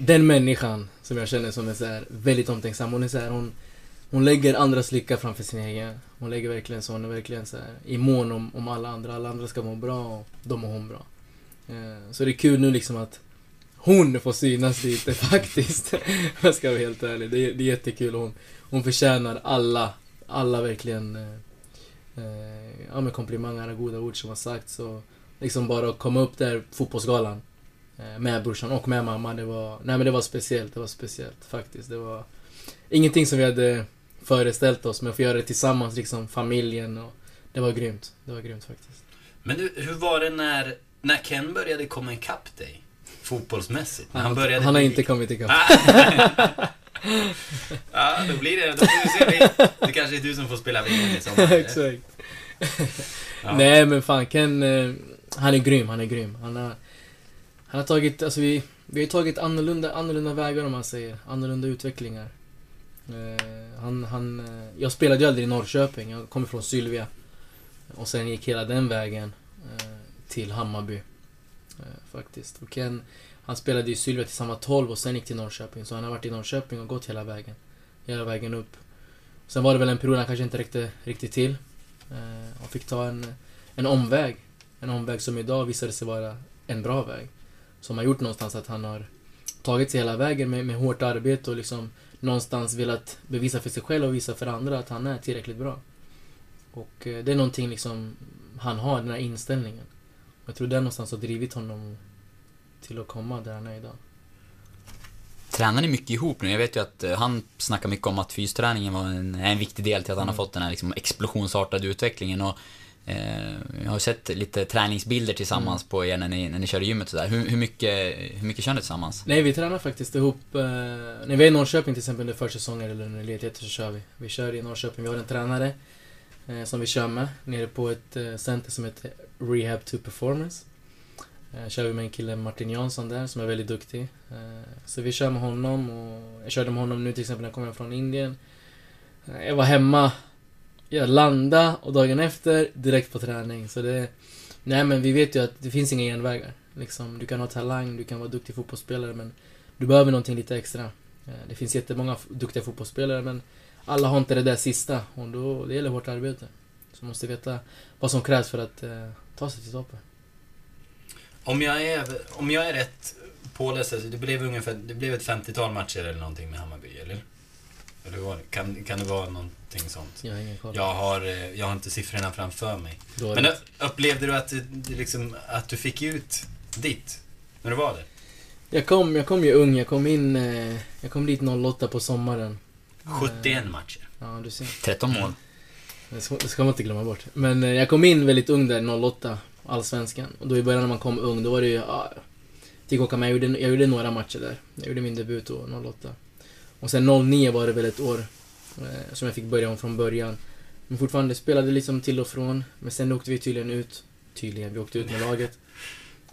den människan som jag känner som är så här, väldigt omtänksam. Hon är så här, hon, hon lägger andras lycka framför sin egen. Hon lägger verkligen så, hon är verkligen så här, i mån om, om alla andra. Alla andra ska må bra och då mår hon bra. Eh, så det är kul nu liksom att hon får synas lite faktiskt. jag ska vara helt ärlig. Det är, det är jättekul. Hon, hon förtjänar alla, alla verkligen eh, eh ja, med komplimanger och goda ord som har sagts. och liksom bara att komma upp där, fotbollsgalan eh, Med brorsan och med mamma. Det var, nej men det var speciellt. Det var speciellt faktiskt. Det var ingenting som vi hade föreställt oss. Men att få göra det tillsammans, liksom familjen. Och det var grymt. Det var grymt faktiskt. Men du, hur var det när, när Ken började komma ikapp dig? Fotbollsmässigt? Han, han började han har inte kommit ikapp. ja, då blir det... Då får vi se. Det kanske är du som får spela VM i sommar. Exakt. Ja. Nej men fan Ken, eh, han är grym, han är grym. Han har, han har tagit, alltså vi, vi har tagit annorlunda, annorlunda vägar om man säger. Annorlunda utvecklingar. Eh, han, han, eh, jag spelade ju aldrig i Norrköping, jag kommer från Sylvia. Och sen gick hela den vägen eh, till Hammarby. Eh, faktiskt. Och Ken, han spelade i Sylvia tills han var 12 och sen gick till Norrköping. Så han har varit i Norrköping och gått hela vägen. Hela vägen upp. Sen var det väl en period han kanske inte räckte riktigt till. Eh, och fick ta en, en omväg. En omväg som idag visade sig vara en bra väg. Som har gjort någonstans att han har tagit sig hela vägen med, med hårt arbete och liksom någonstans velat bevisa för sig själv och visa för andra att han är tillräckligt bra. Och eh, det är någonting liksom han har, den här inställningen. Jag tror det någonstans har drivit honom till att komma där han är idag. Tränar ni mycket ihop nu? Jag vet ju att eh, han snackar mycket om att fysträningen var en, en viktig del till att han har fått den här liksom explosionsartade utvecklingen. Och jag har sett lite träningsbilder tillsammans mm. på er när ni, när ni kör i gymmet och sådär. Hur, hur, mycket, hur mycket kör ni tillsammans? Nej, vi tränar faktiskt ihop. Eh, när vi är i Norrköping till exempel under försäsonger eller under ledigheter så kör vi. Vi kör i Norrköping. Vi har en tränare eh, som vi kör med nere på ett eh, center som heter Rehab to Performance. Eh, kör vi med en kille, Martin Jansson där, som är väldigt duktig. Eh, så vi kör med honom och jag körde med honom nu till exempel när jag kom hem från Indien. Eh, jag var hemma jag landade och dagen efter direkt på träning. Så det... Nej men vi vet ju att det finns inga genvägar. Liksom, du kan ha talang, du kan vara duktig fotbollsspelare men du behöver någonting lite extra. Eh, det finns jättemånga duktiga fotbollsspelare men alla har inte det där sista och då, det gäller hårt arbete. Så man måste veta vad som krävs för att eh, ta sig till toppen. Om jag är, om jag är rätt påläst, alltså, det blev ungefär, det blev ett 50-tal matcher eller någonting med Hammarby, eller? Eller var, kan, kan det vara någonting sånt? Jag har ingen koll. Jag har, eh, jag har inte siffrorna framför mig. Men upplevde du att du, liksom, att du fick ut ditt när du var där? Jag kom, jag kom ju ung. Jag kom in... Eh, jag kom dit 08 på sommaren. 71 matcher. Ja, du ser. 13 mål. Det ska, det ska man inte glömma bort. Men eh, jag kom in väldigt ung där, 08. Allsvenskan. Och då i början när man kom ung, då var det ju... Ja, fick åka med. Jag gjorde, jag gjorde några matcher där. Jag gjorde min debut då, 08. Och sen 09 var det väl ett år eh, som jag fick börja om från början. Men fortfarande spelade liksom till och från. Men sen åkte vi tydligen ut. Tydligen, vi åkte ut med laget.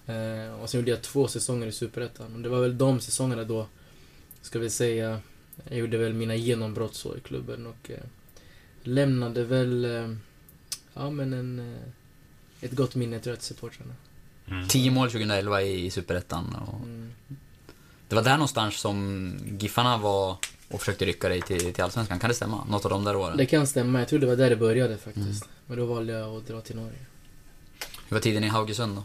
Eh, och sen gjorde jag två säsonger i Superettan. Och det var väl de säsongerna då, ska vi säga, jag gjorde väl mina genombrott så i klubben och eh, lämnade väl, eh, ja men en, eh, ett gott minne tror jag till supportrarna. Mm. 10 mål 2011 i Superettan. Och... Mm. Det var där någonstans som Giffarna var och försökte rycka dig till, till Allsvenskan. Kan det stämma? Något av de där åren? Det kan stämma. Jag tror det var där det började faktiskt. Mm. Men då valde jag att dra till Norge. Hur var tiden i Haugesund då?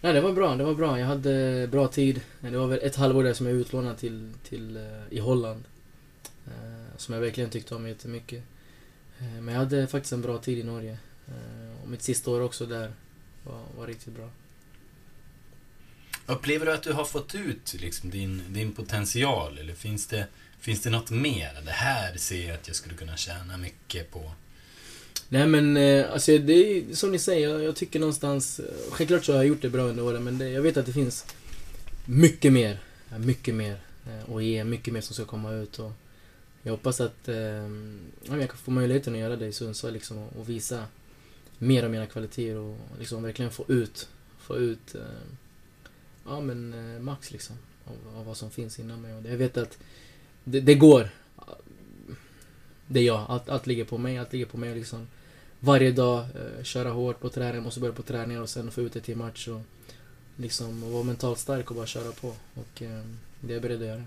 Nej, det var bra. Det var bra. Jag hade bra tid. Det var väl ett halvår där som jag utlånad till, till uh, i Holland. Uh, som jag verkligen tyckte om jättemycket. Uh, men jag hade faktiskt en bra tid i Norge. och mitt sista år också där var, var riktigt bra. Upplever du att du har fått ut liksom, din, din potential? Eller finns det, finns det något mer? Det här ser jag att jag skulle kunna tjäna mycket på. Nej men, eh, alltså det är som ni säger, jag, tycker någonstans... Eh, självklart så har jag gjort det bra under åren, men det, jag vet att det finns mycket mer. Mycket mer Och att ge, mycket mer som ska komma ut. Och jag hoppas att eh, jag kan få möjligheten att göra det i Sundsvall liksom, och, visa mer av mina kvaliteter och liksom verkligen få ut, få ut eh, ja, men, max liksom. Av, av, vad som finns inom mig. Och jag vet att det, det går. Det är jag. Allt, allt ligger på mig. Allt ligger på mig liksom. Varje dag eh, köra hårt på träning. Måste börja på träning och sen få ut det till match. Och, liksom, och vara mentalt stark och bara köra på. Och eh, det är jag beredd att göra.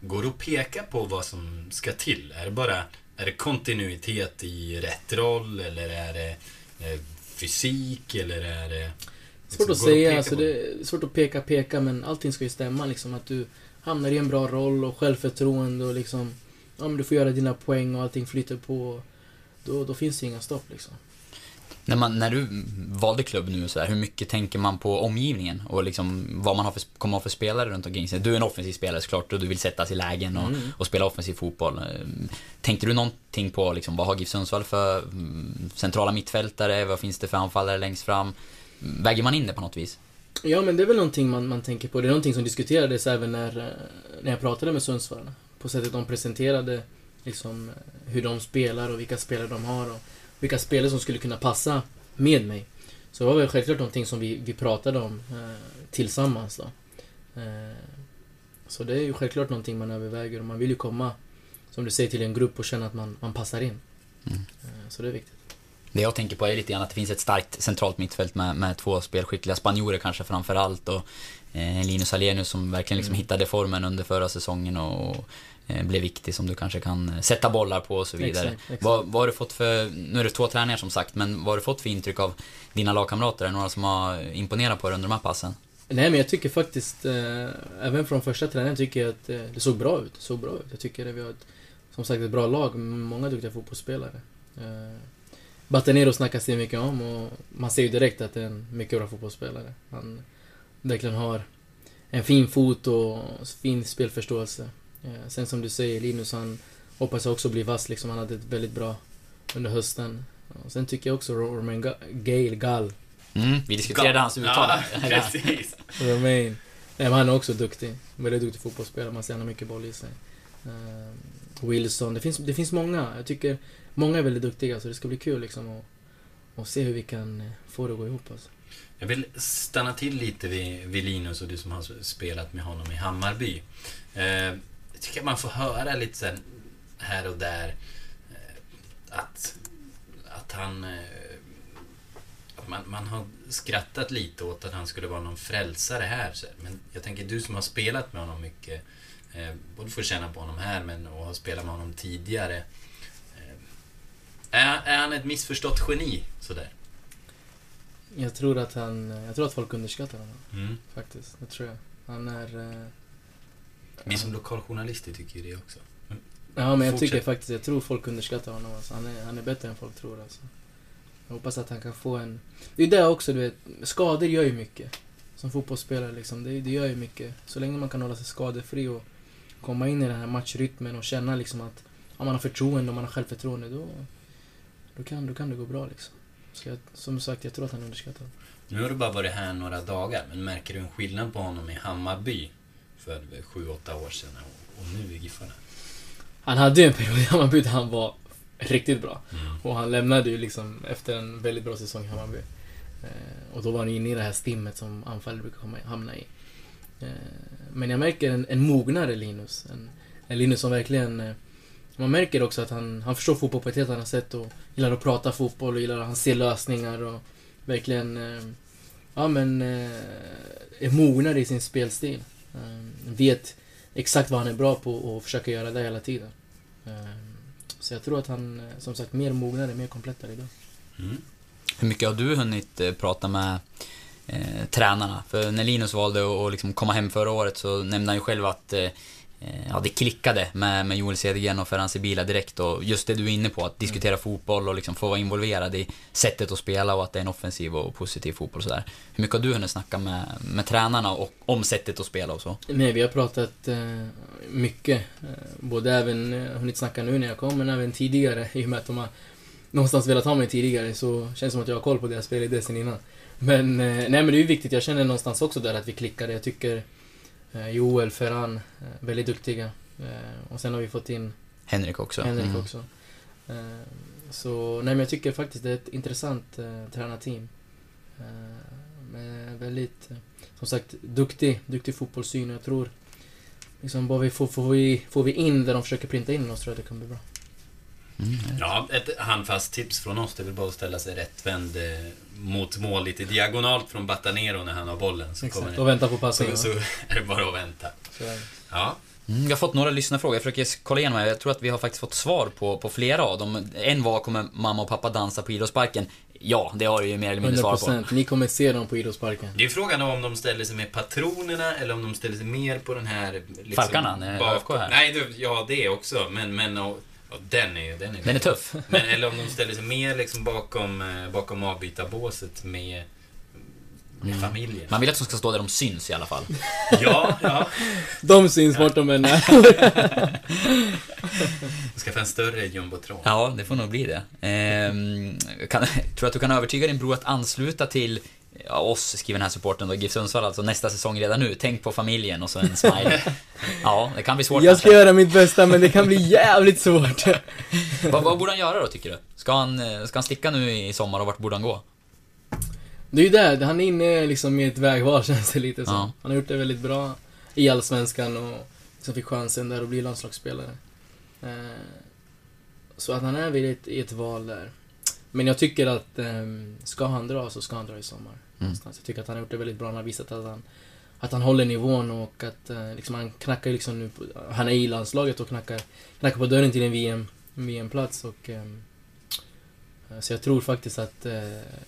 Går det att peka på vad som ska till? Är det bara är det kontinuitet i rätt roll eller är det eh, fysik eller är det Svårt att säga, alltså det är svårt att peka, peka, men allting ska ju stämma liksom. Att du hamnar i en bra roll och självförtroende och liksom... Ja, men du får göra dina poäng och allting flyter på. Då, då finns det inga stopp liksom. När, man, när du valde klubb nu, så här, hur mycket tänker man på omgivningen? Och liksom vad man har för, kommer ha för spelare runt omkring sig? Du är en offensiv spelare såklart och du vill sätta sig i lägen och, mm. och spela offensiv fotboll. Tänkte du någonting på liksom, vad har GIF Sundsvall för mm, centrala mittfältare? Vad finns det för anfallare längst fram? Väger man in det på något vis? Ja, men det är väl någonting man, man tänker på. Det är någonting som diskuterades även när, eh, när jag pratade med Sundsvall. På sättet de presenterade liksom, hur de spelar och vilka spelare de har och vilka spelare som skulle kunna passa med mig. Så det var väl självklart någonting som vi, vi pratade om eh, tillsammans då. Eh, så det är ju självklart någonting man överväger och man vill ju komma, som du säger, till en grupp och känna att man, man passar in. Mm. Eh, så det är viktigt. Det jag tänker på är lite grann att det finns ett starkt centralt mittfält med, med två spelskickliga spanjorer kanske framför allt och eh, Linus Alenius som verkligen liksom mm. hittade formen under förra säsongen och, eh, blev viktig som du kanske kan sätta bollar på och så vidare. Exakt, exakt. Vad, vad har du fått för, nu är det två träningar som sagt, men vad har du fått för intryck av dina lagkamrater? Är det några som har imponerat på dig under de här passen? Nej men jag tycker faktiskt, eh, även från första träningen tycker jag att eh, det såg bra ut. Det såg bra ut. Jag tycker att vi har ett, som sagt ett bra lag, många duktiga fotbollsspelare. Eh, Batanero snackas det mycket om och man ser ju direkt att det är en mycket bra fotbollsspelare. Han verkligen har en fin fot och fin spelförståelse. Eh, sen som du säger, Linus han hoppas också bli vass liksom. Han hade ett väldigt bra under hösten. Och sen tycker jag också Romain Gale, Gall. Mm, vi diskuterade hans uttal. Ja, precis. Romain. Nej, men han är också duktig. Väldigt duktig fotbollsspelare. Man ser han har mycket boll i sig. Wilson. Det finns, det finns många. Jag tycker många är väldigt duktiga, så det ska bli kul liksom att, att se hur vi kan eh, få det att gå ihop. Alltså. Jag vill stanna till lite vid, vid Linus och du som har spelat med honom i Hammarby. Eh, jag tycker man får höra lite sen här och där eh, att, att han... Eh, att man, man har skrattat lite åt att han skulle vara någon frälsare här. Men jag tänker, du som har spelat med honom mycket, eh, både får känna på honom här men och har spelat med honom tidigare. Eh, är, är han ett missförstått geni, sådär? Jag tror att han... Jag tror att folk underskattar honom. Mm. Faktiskt. Det tror jag. Han är... Eh, Vi som lokaljournalister tycker ju det också. Men ja, men jag fortsätt. tycker faktiskt... Jag tror folk underskattar honom. Alltså. Han, är, han är bättre än folk tror alltså. Jag hoppas att han kan få en... Det är det också, du vet. Skador gör ju mycket. Som fotbollsspelare liksom. Det, det gör ju mycket. Så länge man kan hålla sig skadefri och komma in i den här matchrytmen och känna liksom att om man har förtroende och man har självförtroende, då, då, kan, då kan det gå bra liksom. Så jag, som sagt, jag tror att han underskattar. Nu har du bara varit här några dagar, men märker du en skillnad på honom i Hammarby för sju, åtta år sedan och, och nu i Giffarna? Han hade ju en period i Hammarby där han var riktigt bra. Mm. Och han lämnade ju liksom efter en väldigt bra säsong i Hammarby. Eh, och då var han inne i det här stimmet som anfallare brukar hamna i. Eh, men jag märker en, en mognare Linus. En, en Linus som verkligen... Eh, man märker också att han, han förstår fotboll på ett helt annat sätt och gillar att prata fotboll och gillar att han ser lösningar och verkligen... Eh, ja men... Är mognare i sin spelstil. Vet exakt vad han är bra på och försöker göra det hela tiden. Så jag tror att han, som sagt, mer mognare, mer komplettare idag. Mm. Hur mycket har du hunnit prata med eh, tränarna? För när Linus valde att liksom komma hem förra året så nämnde han ju själv att eh, eh, ja, det klickade med, med Joel Cedergren och Ferhan Sibila direkt och just det du är inne på, att diskutera fotboll och liksom få vara involverad i sättet att spela och att det är en offensiv och positiv fotboll sådär. Hur mycket har du hunnit snacka med, med tränarna och, om sättet att spela och så? Nej, vi har pratat eh, mycket. Eh, både även, hunnit snacka nu när jag kom, men även tidigare. I och med att de har någonstans velat ha mig tidigare så känns det som att jag har koll på deras spelidé sen innan. Men, eh, nej men det är ju viktigt. Jag känner någonstans också där att vi klickade. Jag tycker eh, Joel, Ferran, eh, väldigt duktiga. Och sen har vi fått in Henrik också. Henrik Mm. också. Så, nej men jag tycker faktiskt det är ett intressant eh, tränarteam. Med väldigt, som sagt, duktig, duktig fotbollssyn och jag tror liksom bara vi får, får, vi, får vi in det de försöker printa in oss tror jag det kan bli bra. Mm. Ja, ett handfast tips från oss det är väl bara att ställa sig rättvänd eh, mot mål lite diagonalt från Batanero när han har bollen. Så, Exakt, kommer och vänta på passningen. så, så är det bara att vänta. Ja, Mm, jag har fått några lyssnarfrågor, jag försöker kolla igenom här. Jag tror att vi har faktiskt fått svar på, på flera av dem. En var, kommer mamma och pappa dansa på idrottsparken? Ja, det har du ju mer eller mindre svar på. 100%. Ni kommer se dem på idrottsparken. det är frågan om de ställer sig med patronerna eller om de ställer sig mer på den här... Liksom, Falkarna, här. Nej, du, ja det också, men... men och, och den är. Den är, Den är tuff. Men, eller om de ställer sig mer liksom bakom, eh, bakom avbytarbåset med, med familjen. Man vill att de ska stå där de syns i alla fall. Ja, ja. De syns vart de än är. Skaffa en större jumbotron. Ja, det får nog bli det. Ehm, kan, tror du att du kan övertyga din bror att ansluta till ja, oss, skriver den här supporten då, GIF Sundsvall alltså, nästa säsong redan nu. Tänk på familjen och så en smile. Ja, det kan bli svårt Jag ska kanske. göra mitt bästa men det kan bli jävligt svårt. Vad, vad borde han göra då, tycker du? Ska han, eh, ska han sticka nu i sommar och vart borde han gå? Det är ju där, han är inne liksom i ett vägval känns det lite som. Ja. Han har gjort det väldigt bra i Allsvenskan och liksom fick chansen där att bli landslagsspelare. Eh, så att han är vid ett, i ett val där. Men jag tycker att eh, ska han dra så ska han dra i sommar. Någonstans. Jag tycker att han har gjort det väldigt bra. Han har visat att han, att han håller nivån och att eh, liksom, han knackar liksom nu på, Han är i landslaget och knackar, knackar på dörren till en VM, VM-plats och ehm, eh, så jag tror faktiskt att eh,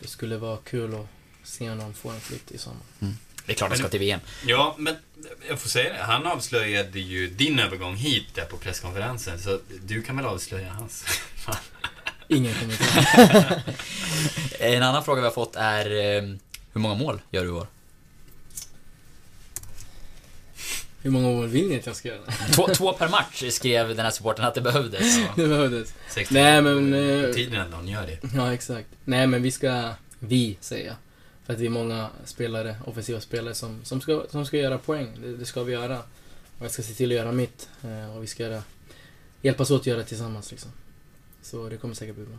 det skulle vara kul att se honom få en flytt i sommar. Det är klart han ska till VM. Ja, men jag får säga det. Han avslöjade ju din övergång hit där på presskonferensen. Så du kan väl avslöja hans? Ingen kommentar. En annan fråga vi har fått är eh, hur många mål gör du i år? Hur många mål vill ni att jag ska göra? Två, två per match skrev den här supporten att det behövdes. Det behövdes. 60 Nej men... eh, Tiden att någon gör det. Ja, exakt. Nej, men vi ska... Vi, säger jag. För att vi är många spelare, offensiva spelare, som, som, ska, som ska göra poäng. Det, det ska vi göra. Och jag ska se till att göra mitt. Eh, och vi ska göra, hjälpas åt att göra det tillsammans liksom. Så det kommer säkert bli bra.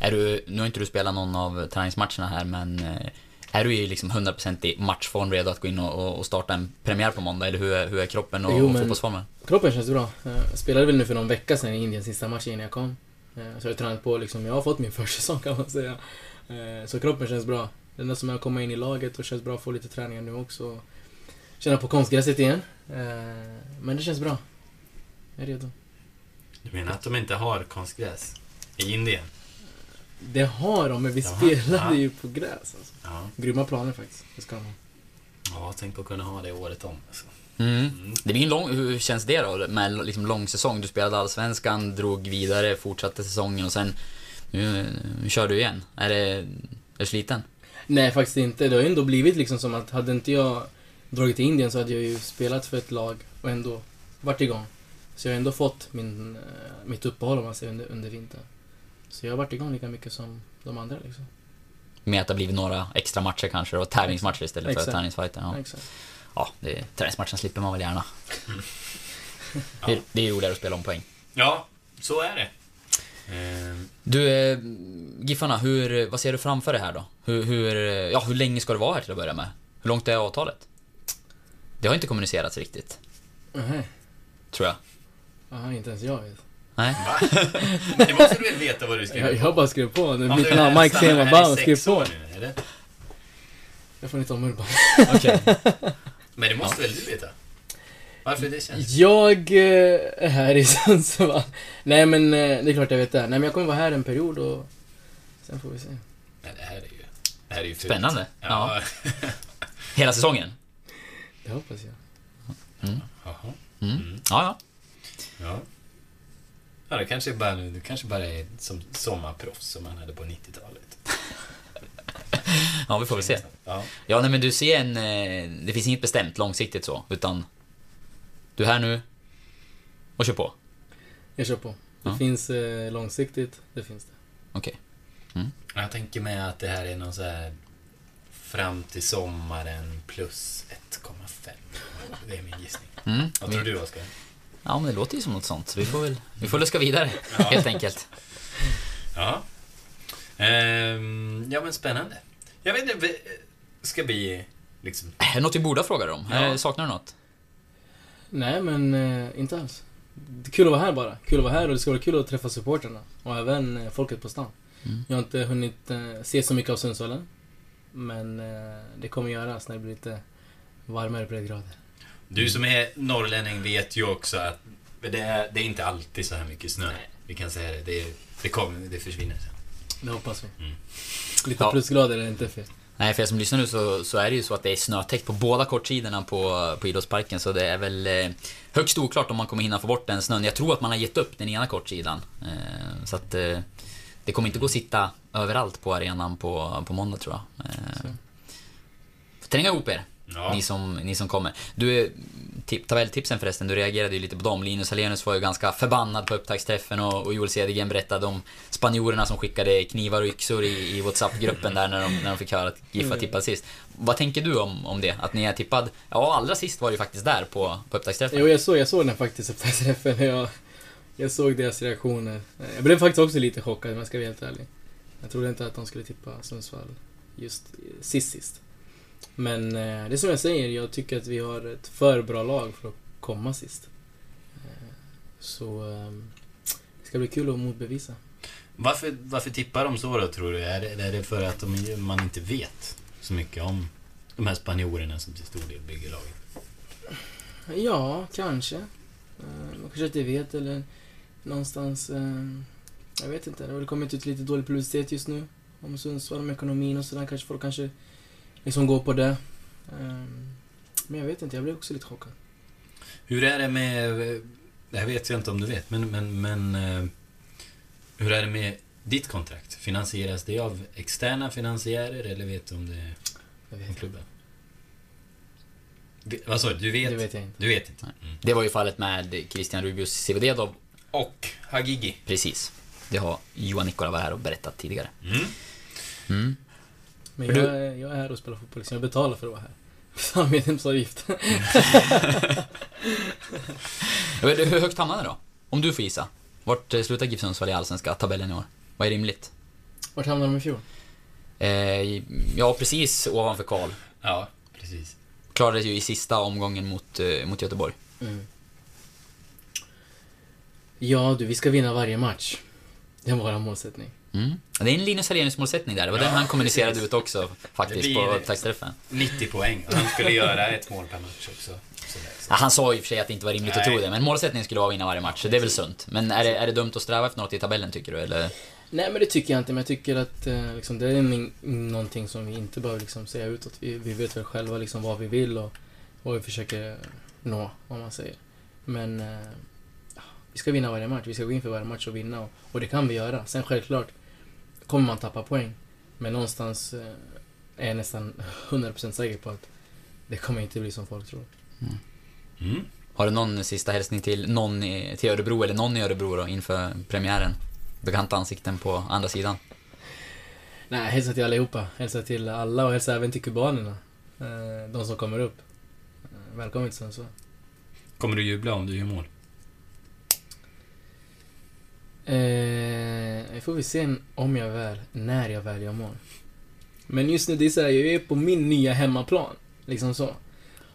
Är du, nu har inte du spelat någon av träningsmatcherna här, men eh, är du i liksom 100% i matchform redo att gå in och, och- starta en premiär på måndag? Eller hur är, hur är kroppen och, Jo, och men- fotbollsformen? Kroppen känns bra. Eh, Jag spelade väl nu för någon vecka sedan i Indiens sista match innan jag kom. Eh, Så jag har tränat på liksom, jag har fått min försäsong kan man säga. Eh, Så kroppen känns bra. Det enda som är att komma in i laget och känns bra att få lite träningar nu också. Känna på konstgräset igen. Eh, Men det känns bra. Jag är redo. Du menar att de inte har konstgräs? I Indien? Det har de, men vi Jaha, spelade ja. ju på gräs. Alltså. Ja. Grymma planer faktiskt. Det ska de ha. Ja, tänk på att kunna ha det året om. Alltså. Mm. Det blir en lång, hur känns det då med liksom lång säsong? Du spelade Allsvenskan, drog vidare, fortsatte säsongen och sen nu, nu kör du igen. Är det, är du sliten? Nej, faktiskt inte. Det har ju ändå blivit liksom som att hade inte jag dragit till Indien så hade jag ju spelat för ett lag och ändå varit igång. Så jag har ändå fått min, eh, mitt uppehåll om man säger under, under vintern. Så jag har varit igång lika mycket som de andra liksom. Med att det har blivit några extra matcher kanske och tävlingsmatcher istället Exakt. för träningsfighter. Ja, Exakt. ja det, träningsmatchen slipper man väl gärna. Det, det är roligare att spela om poäng. Ja, så är det. Eh, Du, eh, Giffarna, hur, vad ser du framför dig här då? Hur, hur, ja, hur länge ska du vara här till att börja med? Hur långt är avtalet? Det har inte kommunicerats riktigt, Nej. tror jag. Aha, inte ens jag vet. Nej? det måste du väl veta vad du ska Jag, jag bara skrivit på. Det är Om mitt namn, Mike Sema, skriv på. eller? Jag får inte omöjligt bara. Okej. Men det måste väl du veta? Varför det känns? Jag eh, är här i Sundsvall. Nej men eh, det är klart jag vet det. Nej men jag kommer vara här en period och sen får vi se. Nej, det här är ju... Det här är ju fult. Spännande. Ja. Hela säsongen? Det hoppas jag. Jaha. Mm. Ja, ja. Ja. Ja, det kanske bara, du kanske bara är som sommarproffs som man hade på 90-talet. Ja, vi får väl se. Ja. Ja, nej men du ser en... eh, Det finns inget bestämt långsiktigt så, utan... Du är här nu och kör på. Jag kör på. Det Ja. finns eh, långsiktigt, det finns det. Okej. Jag tänker mig att det här är någon så här fram till sommaren plus 1,5. Det är min gissning. Mm. Vad tror du, Oskar? Ja, men det låter ju som något sånt. Så vi får väl... Vi får luska vidare, Ja. helt enkelt. Ja. Ehm, ja, men spännande. Jag vet inte, vi- ska bli liksom... Är det något vi borde ha frågat om? Ja. Eller Saknar du något? Nej men eh, inte alls. Det är kul att vara här bara. Kul att vara här och det ska vara kul att träffa supporterna. Och även eh, folket på stan. Mm. Jag har inte hunnit eh, se så mycket av Sundsvall än. Men det kommer göras när det blir lite varmare breddgrader. Du som är norrlänning vet ju också att det är, det är inte alltid så här mycket snö. Vi kan säga det. Det, det, kommer, det försvinner sen. Det hoppas vi. Mm. Lite Ja. plusgrader är inte fel. Nej, för er som lyssnar nu så, så är det ju så att det är snötäckt på båda kortsidorna på, på idrottsparken. Så det är väl eh, högst oklart om man kommer hinna få bort den snön. Jag tror att man har gett upp den ena kortsidan. Eh, så att eh, det kommer inte gå att sitta överallt på arenan på, på måndag tror jag. Eh, får tränga ihop er, Ja. ni, som, ni som kommer. Du, tip, tabelltipsen förresten, du reagerade ju lite på dem. Linus Hallenius var ju ganska förbannad på upptaktsträffen och, och Joel Cedergren berättade om spanjorerna som skickade knivar och yxor i, i WhatsApp-gruppen där när de, när de fick höra att GIF var tippad sist. Vad tänker du om, om det? Att ni är tippad? Ja, allra sist var det ju faktiskt där på, på upptaktsträffen. Jo, jag såg, jag såg den faktiskt efter träffen. Jag, jag såg deras reaktioner. Jag blev faktiskt också lite chockad om jag ska vara helt ärlig. Jag trodde inte att de skulle tippa Sundsvall just sist sist. Men eh, det är som jag säger, jag tycker att vi har ett för bra lag för att komma sist. Eh, Så eh, det ska bli kul att motbevisa. Varför, varför tippar de så då, tror du? Är det, är det för att de, man inte vet så mycket om de här spanjorerna som till stor del bygger laget? Ja, kanske. Eh, Man kanske inte vet eller någonstans... eh, Jag vet inte. Det har väl kommit ut lite dålig publicitet just nu. Om Sundsvall, om ekonomin och sådär. Kanske folk kanske liksom går på det. Eh, Men jag vet inte. Jag blev också lite chockad. Hur är det med... Det här vet jag inte om du vet, men... men, men eh, hur är det med ditt kontrakt? Finansieras det av externa finansiärer eller vet du om det är från klubben? Vad sa du? Du vet? Det vet jag inte. Du vet inte. Mm. Det var ju fallet med Christian Rubius Sivodedov. Och Hagigi. Precis. Det har Johan Nikola var här och berättat tidigare. Mm. Mm. Men jag, du- är, jag är här och spelar fotboll, liksom. jag betalar för att vara här. Betalar medlemsavgift. Hur högt hamnade du då? Om du får gissa. Vart eh, slutar GIF Sundsvall i Allsvenska tabellen i år? Vad är rimligt? Vart hamnade de i fjol? Eh, ja, precis ovanför Karl. Ja, precis. Klarade ju i sista omgången mot, eh, mot Göteborg. Mm. Ja du, vi ska vinna varje match. Det är vår målsättning. Mm. Det är en Linus Hallenius målsättning där. Det var den han kommunicerade ut också faktiskt på upptaktsträffen. 90 poäng. Han skulle göra ett mål per match också. Ja, han sa i och för sig att det inte var rimligt att Nej. tro det, men målsättningen skulle vara att vinna varje match, så det är väl sunt. Men är det, är det dumt att sträva efter något i tabellen tycker du, eller? Nej men det tycker jag inte, men jag tycker att eh, liksom, det är någonting som vi inte behöver liksom, säga utåt. Vi, vi vet väl själva liksom, vad vi vill och vad vi försöker nå, om man säger. Men eh, ja, vi ska vinna varje match, vi ska gå in för varje match och vinna och, och det kan vi göra. Sen självklart kommer man tappa poäng, men någonstans eh, är jag nästan 100% säker på att det kommer inte bli som folk tror. Mm. Har du någon sista hälsning till någon i, till Örebro, eller någon i Örebro då, inför premiären? Bekanta ansikten på andra sidan. Nej, hälsa till allihopa. Hälsa till alla och hälsa även till kubanerna. Eh, de som kommer upp. Eh, välkommen till Sundsvall. Kommer du jubla om du gör mål? Eh, får vi se om jag väl, när jag väl gör mål. Men just nu, det är så här, jag är på min nya hemmaplan. Liksom så.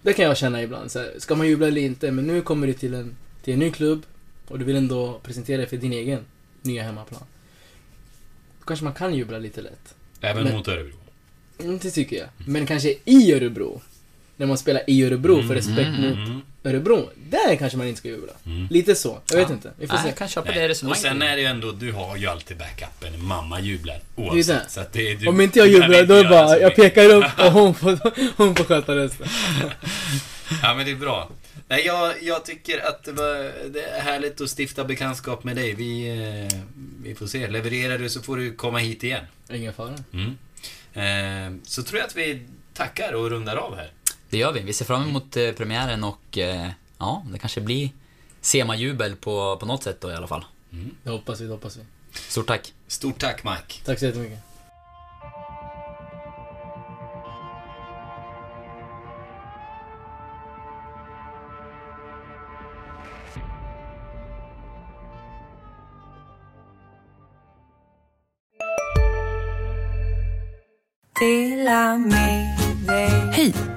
Det kan jag känna ibland. Så här, ska man jubla eller inte? Men nu kommer du till en, till en ny klubb och du vill ändå presentera dig för din egen nya hemmaplan. Då kanske man kan jubla lite lätt. Även Men- mot Örebro? Mm, det tycker jag. Men kanske i Örebro. När man spelar i Örebro för respekt Mm, mot. Örebro. Där kanske man inte ska jubla. Mm. Lite så. Jag vet Ja. inte. Vi får Nej, se. jag kan köpa Nej. det Och resonemanget. sen är det ju ändå, du har ju alltid backupen. Mamma jublar Det är det. oavsett. Så att det är, du, Om inte jag jublar, då är göra bara, jag pekar upp och hon får, hon får sköta resten. Ja, men det är bra. Nej, jag, jag tycker att det, var, det är härligt att stifta bekantskap med dig. Vi, eh, vi får se. Levererar du så får du komma hit igen. Ingen fara. Mm. Eh, så tror jag att vi tackar och rundar av här. Det gör vi. Vi ser fram emot eh, premiären och eh, ja, det kanske blir semajubel på, på något sätt då i alla fall. Det hoppas vi, det hoppas vi. Stort tack. Stort tack Mike. Tack så jättemycket. Hej!